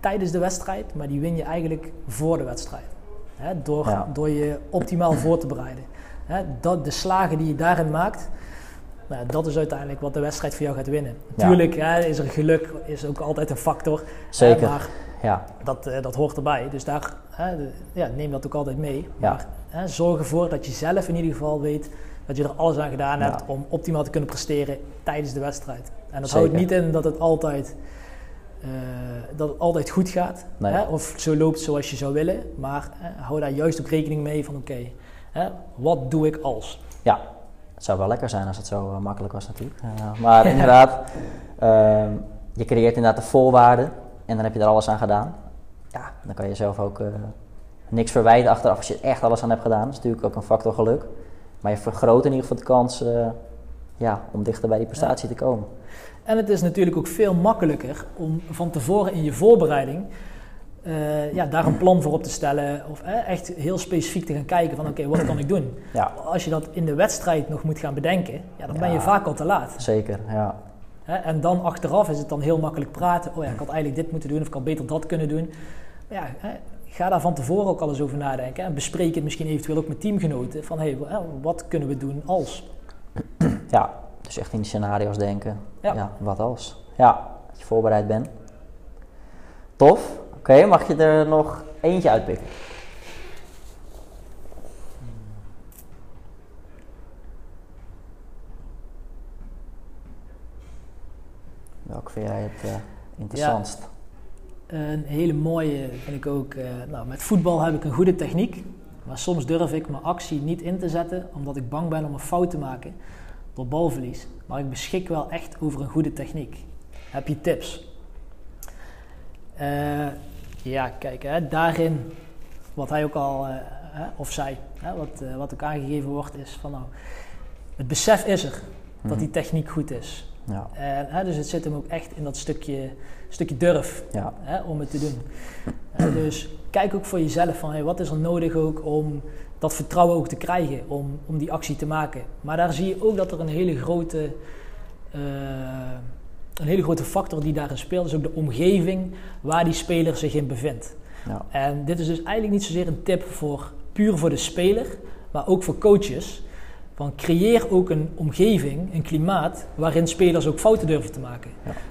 tijdens de wedstrijd, maar die win je eigenlijk voor de wedstrijd. Hè, door, door je optimaal voor te bereiden. Hè, dat, de slagen die je daarin maakt, nou, dat is uiteindelijk wat de wedstrijd voor jou gaat winnen. Natuurlijk hè, is er geluk is ook altijd een factor. Zeker. maar ja. dat, uh, dat hoort erbij. Dus daar ja, neem dat ook altijd mee. Maar zorg ervoor dat je zelf in ieder geval weet dat je er alles aan gedaan hebt om optimaal te kunnen presteren tijdens de wedstrijd. En dat houdt niet in dat het altijd uh, dat het altijd goed gaat. Hè? Of zo loopt zoals je zou willen. Maar hou daar juist ook rekening mee van oké, okay, wat doe ik als? Ja, het zou wel lekker zijn als het zo uh, makkelijk was natuurlijk. maar inderdaad, ehm, je creëert inderdaad de voorwaarden en dan heb je er alles aan gedaan. Ja, dan kan je zelf ook niks verwijten achteraf als je echt alles aan hebt gedaan. Dat is natuurlijk ook een factor geluk. Maar je vergroot in ieder geval de kans ja, om dichter bij die prestatie te komen. En het is natuurlijk ook veel makkelijker om van tevoren in je voorbereiding uh, ja, daar een plan voor op te stellen. Of echt heel specifiek te gaan kijken van oké, wat kan ik doen? Ja. Als je dat in de wedstrijd nog moet gaan bedenken, ja, dan ben je vaak al te laat. Zeker, ja. En dan achteraf is het dan heel makkelijk praten. Oh ja, ik had eigenlijk dit moeten doen of ik had beter dat kunnen doen. Maar ja, ga daar van tevoren ook al eens over nadenken. En bespreek het misschien eventueel ook met teamgenoten. Van hé, hey, wat kunnen we doen als? Ja, dus echt in die scenario's denken. Ja. wat als? Ja, dat je voorbereid bent. Tof. Oké, mag je er nog eentje uitpikken? Welke vind jij het uh, interessantst? een hele mooie vind ik ook. Uh, nou, met voetbal heb ik een goede techniek. Maar soms durf ik mijn actie niet in te zetten omdat ik bang ben om een fout te maken door balverlies. Maar ik beschik wel echt over een goede techniek. Heb je tips? Uh, ja, kijk, hè, daarin, wat hij ook al, uh, of zij, hè, wat, uh, wat ook aangegeven wordt, is van nou, het besef is er dat die mhm. techniek goed is. Ja. En, hè, dus het zit hem ook echt in dat stukje, stukje durf ja. hè, om het te doen. dus kijk ook voor jezelf van hey, wat is er nodig ook om dat vertrouwen ook te krijgen om, om die actie te maken. Maar daar zie je ook dat er een hele grote, uh, een hele grote factor die daarin speelt, is ook de omgeving waar die speler zich in bevindt. Ja. En dit is dus eigenlijk niet zozeer een tip voor puur voor de speler, maar ook voor coaches. Van creëer ook een omgeving, een klimaat waarin spelers ook fouten durven te maken.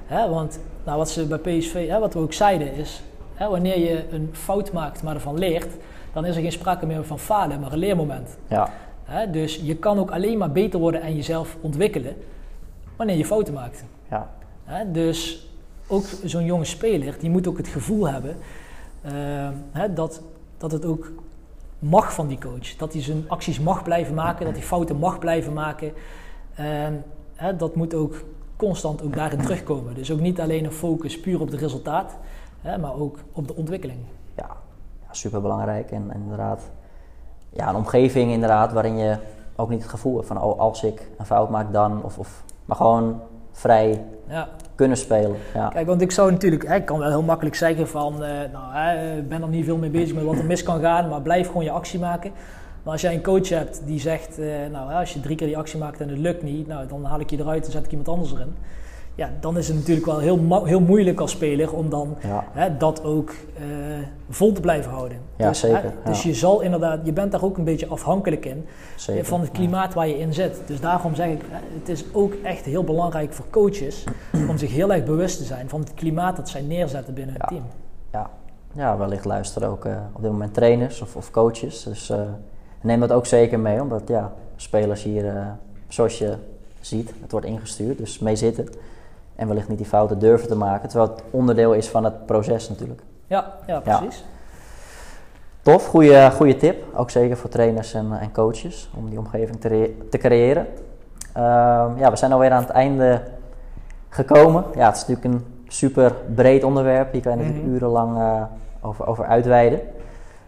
Ja. want nou, wat ze bij PSV, wat we ook zeiden, is wanneer je een fout maakt, maar ervan leert, dan is er geen sprake meer van falen, maar een leermoment. Ja. dus je kan ook alleen maar beter worden en jezelf ontwikkelen wanneer je fouten maakt. Ja. dus ook zo'n jonge speler, die moet ook het gevoel hebben uh, dat, dat het ook mag van die coach. Dat hij zijn acties mag blijven maken, dat hij fouten mag blijven maken. En dat moet ook constant ook daarin terugkomen. Dus ook niet alleen een focus puur op het resultaat, maar ook op de ontwikkeling. Ja, super belangrijk. En, en, inderdaad, ja, een omgeving inderdaad waarin je ook niet het gevoel hebt van oh, als ik een fout maak dan. Of, of, maar gewoon vrij ja. kunnen spelen. Ja. Kijk, want ik zou natuurlijk, ik kan wel heel makkelijk zeggen van, uh, nou, ik ben er niet veel mee bezig met wat er mis kan gaan, maar blijf gewoon je actie maken. Maar als jij een coach hebt die zegt, uh, nou, als je drie keer die actie maakt en het lukt niet, nou, dan haal ik je eruit en zet ik iemand anders erin ja, dan is het natuurlijk wel heel, mo- heel moeilijk als speler om dan Ja. hè, dat ook eh, vol te blijven houden. Ja, dus, zeker, Hè, dus ja. je zal inderdaad, je bent daar ook een beetje afhankelijk in Zeker. van het klimaat waar je in zit. Dus daarom zeg ik, het is ook echt heel belangrijk voor coaches om zich heel erg bewust te zijn van het klimaat dat zij neerzetten binnen het team. Ja. ja, wellicht luisteren ook eh, op dit moment trainers of, of coaches. Dus eh, neem dat ook zeker mee, omdat ja, spelers hier, zoals je ziet, het wordt ingestuurd, dus mee zitten. En wellicht niet die fouten durven te maken, terwijl het onderdeel is van het proces natuurlijk. Ja, ja precies. Tof, goede, goede tip. Ook zeker voor trainers en, en coaches om die omgeving te, te creëren. Ehm, ja, we zijn alweer aan het einde gekomen. Ja, het is natuurlijk een super breed onderwerp. Hier kan je natuurlijk Mhm. urenlang eh, over, over uitweiden.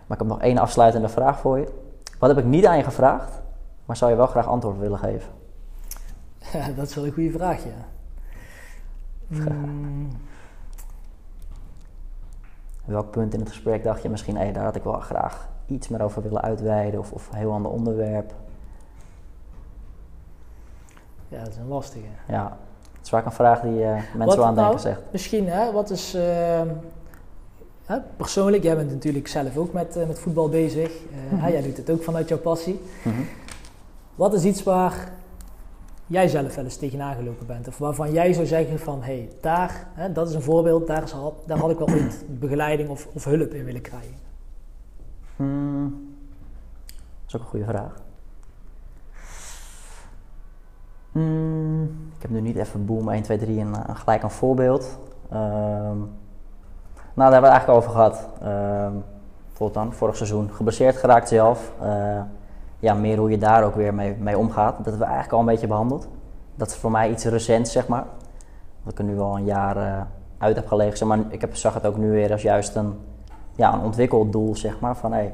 Maar ik heb nog één afsluitende vraag voor je. Wat heb ik niet aan je gevraagd, maar zou je wel graag antwoord willen geven? Ja, dat is wel een goede vraag, ja. Mm, Welk punt in het gesprek dacht je misschien, daar had ik wel graag iets meer over willen uitweiden of, of een heel ander onderwerp? ja, dat is een lastige. Ja, het is vaak een vraag die eh, mensen Wat wel aan denken nou? zegt. Misschien, hè, wat is... ehm, hè, persoonlijk, jij bent natuurlijk zelf ook met, eh, met voetbal bezig. Hè, jij doet het ook vanuit jouw passie. Mhm. Wat is iets waar jij zelf wel eens tegenaan gelopen bent? Of waarvan jij zou zeggen van, hé, hey, daar, hè, dat is een voorbeeld, daar, is, daar had ik wel ooit begeleiding of, of hulp in willen krijgen. Hmm, dat is ook een goede vraag. Hmm, ik heb nu niet even boom 1, 2, 3 en eh, gelijk een voorbeeld. Ehm, nou, daar hebben we het eigenlijk over gehad. Ehm bijvoorbeeld dan, vorig seizoen geblesseerd geraakt zelf. Eh, ja, meer hoe je daar ook weer mee, mee omgaat. Dat hebben we eigenlijk al een beetje behandeld. Dat is voor mij iets recents, zeg maar. Dat ik er nu al een jaar eh, uit heb gelegen. Zeg maar, ik heb, zag het ook nu weer als juist een, ja, een ontwikkeldoel, zeg maar. Van hey,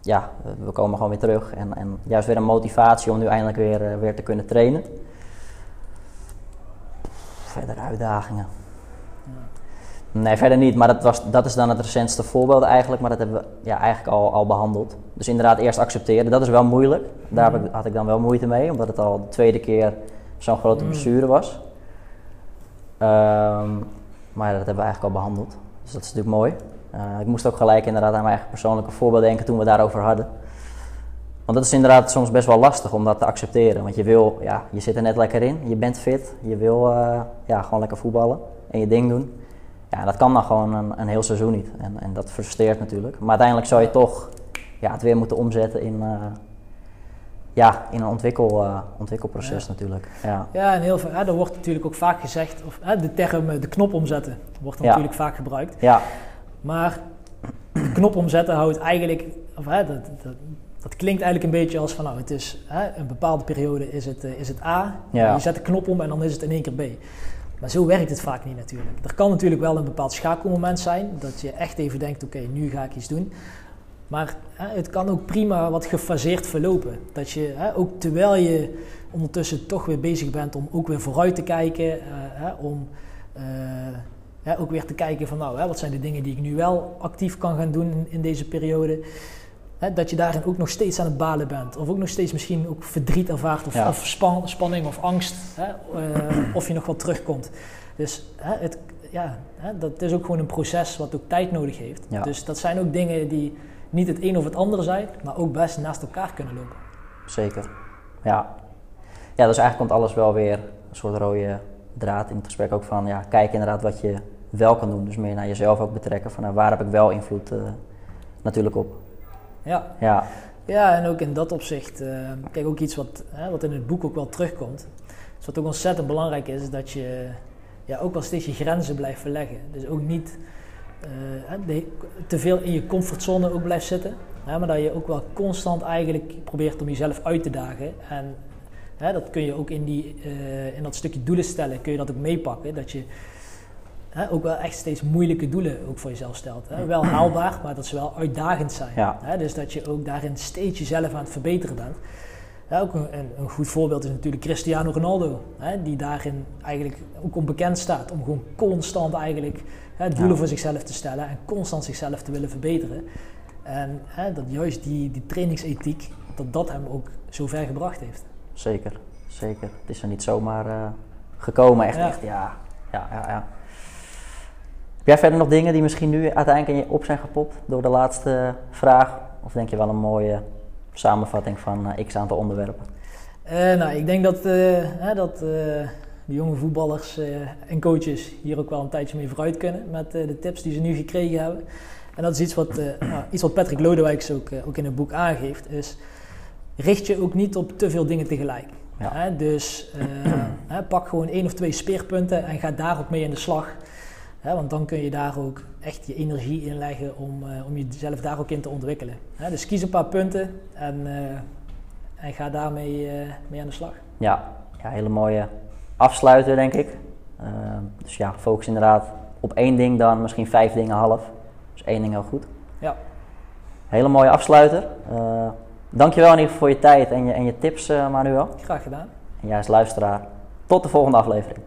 ja, we komen gewoon weer terug. En, en juist weer een motivatie om nu eindelijk weer, eh, weer te kunnen trainen. Verder uitdagingen. Nee, verder niet. Maar dat, was, dat is dan het recentste voorbeeld eigenlijk. Maar dat hebben we ja, eigenlijk al, al behandeld. Dus inderdaad eerst accepteren. Dat is wel moeilijk. Daar had ik dan wel moeite mee. Omdat het al de tweede keer zo'n grote Mm. blessure was. Ehm, maar dat hebben we eigenlijk al behandeld. Dus dat is natuurlijk mooi. Eh, ik moest ook gelijk inderdaad aan mijn eigen persoonlijke voorbeeld denken toen we daarover hadden. Want dat is inderdaad soms best wel lastig om dat te accepteren. Want je wil, ja, je zit er net lekker in, je bent fit, je wil eh, ja, gewoon lekker voetballen en je ding doen. Ja, dat kan dan gewoon een, een heel seizoen niet. En, en dat frustreert natuurlijk. Maar uiteindelijk zou je toch ja, het weer moeten omzetten in, eh, ja, in een ontwikkel, eh, ontwikkelproces Ja. natuurlijk. Ja. Ja, en heel veel, hè, er wordt natuurlijk ook vaak gezegd, of hè, de term eh, de knop omzetten wordt Ja. natuurlijk vaak gebruikt. Ja, Maar de knop omzetten houdt eigenlijk, of, hè, dat, dat, dat klinkt eigenlijk een beetje als van nou, het is hè, een bepaalde periode is het, is het A, Ja. je zet de knop om en dan is het in één keer B. Maar zo werkt het vaak niet natuurlijk. Er kan natuurlijk wel een bepaald schakelmoment zijn, dat je echt even denkt, oké, nu ga ik iets doen. Maar het kan ook prima wat gefaseerd verlopen. Dat je hè, ook terwijl je ondertussen toch weer bezig bent om ook weer vooruit te kijken, eh, hè, om eh, ook weer te kijken van nou, wat zijn de dingen die ik nu wel actief kan gaan doen in, in deze periode. Hè, dat je daarin ook nog steeds aan het balen bent. Of ook nog steeds misschien ook verdriet ervaart of, Ja. of span- spanning of angst. Hè, eh, of je nog wel terugkomt. Dus hè, het, ja, hè, dat is ook gewoon een proces wat ook tijd nodig heeft. Ja. Dus dat zijn ook dingen die niet het een of het andere zijn, maar ook best naast elkaar kunnen lopen. zeker. Ja. ja, dus eigenlijk komt alles wel weer een soort rode draad in het gesprek ook van, ja, kijk inderdaad wat je wel kan doen. Dus meer naar jezelf ook betrekken van, nou, waar heb ik wel invloed eh, natuurlijk op. Ja, Ja, Ja, en ook in dat opzicht, eh, kijk ook iets wat, hè, wat in het boek ook wel terugkomt. Dus wat ook ontzettend belangrijk is, is dat je ja, ook wel steeds je grenzen blijft verleggen. Dus ook niet eh, te veel in je comfortzone ook blijft zitten. Hè, maar dat je ook wel constant eigenlijk probeert om jezelf uit te dagen. En hè, dat kun je ook in, die, eh, in dat stukje doelen stellen, kun je dat ook meepakken. Dat je hè, ook wel echt steeds moeilijke doelen ook voor jezelf stelt. Hè. Wel haalbaar, maar dat ze wel uitdagend zijn. Ja. Hè, dus dat je ook daarin steeds jezelf aan het verbeteren bent. Ja, ook een, een, goed voorbeeld is natuurlijk Cristiano Ronaldo. Hè, die daarin eigenlijk ook onbekend staat. Om gewoon constant eigenlijk hè, doelen Ja. voor zichzelf te stellen. En constant zichzelf te willen verbeteren. En hè, dat juist die, die trainingsethiek, dat dat hem ook zo ver gebracht heeft. zeker. Zeker. Het is er niet zomaar, eh, gekomen. Echt, Ja. echt, ja. Ja, ja, ja. Jij verder nog dingen die misschien nu uiteindelijk in je op zijn gepopt door de laatste vraag? Of denk je wel een mooie samenvatting van eh, x aantal onderwerpen? Eh, nou, ik denk dat, eh, hè, dat de jonge voetballers en coaches hier ook wel een tijdje mee vooruit kunnen met de tips die ze nu gekregen hebben. En dat is iets wat, nou, iets wat Patrick Lodewijks ook, ook in het boek aangeeft, is richt je ook niet op te veel dingen tegelijk. Ja. Dus hè, pak gewoon één of twee speerpunten en ga daar ook mee in de slag. Want dan kun je daar ook echt je energie in leggen om, eh, om jezelf daar ook in te ontwikkelen. Dus kies een paar punten en, eh, en ga daarmee eh, mee aan de slag. Ja, ja hele mooie afsluiter, denk ik. Dus ja, focus inderdaad op één ding dan, misschien vijf dingen half. Dus één ding heel goed. Ja. Hele mooie afsluiter. Dankjewel in ieder geval voor je tijd en je, en je tips, Manuel. Graag gedaan. En jij als luisteraar, tot de volgende aflevering.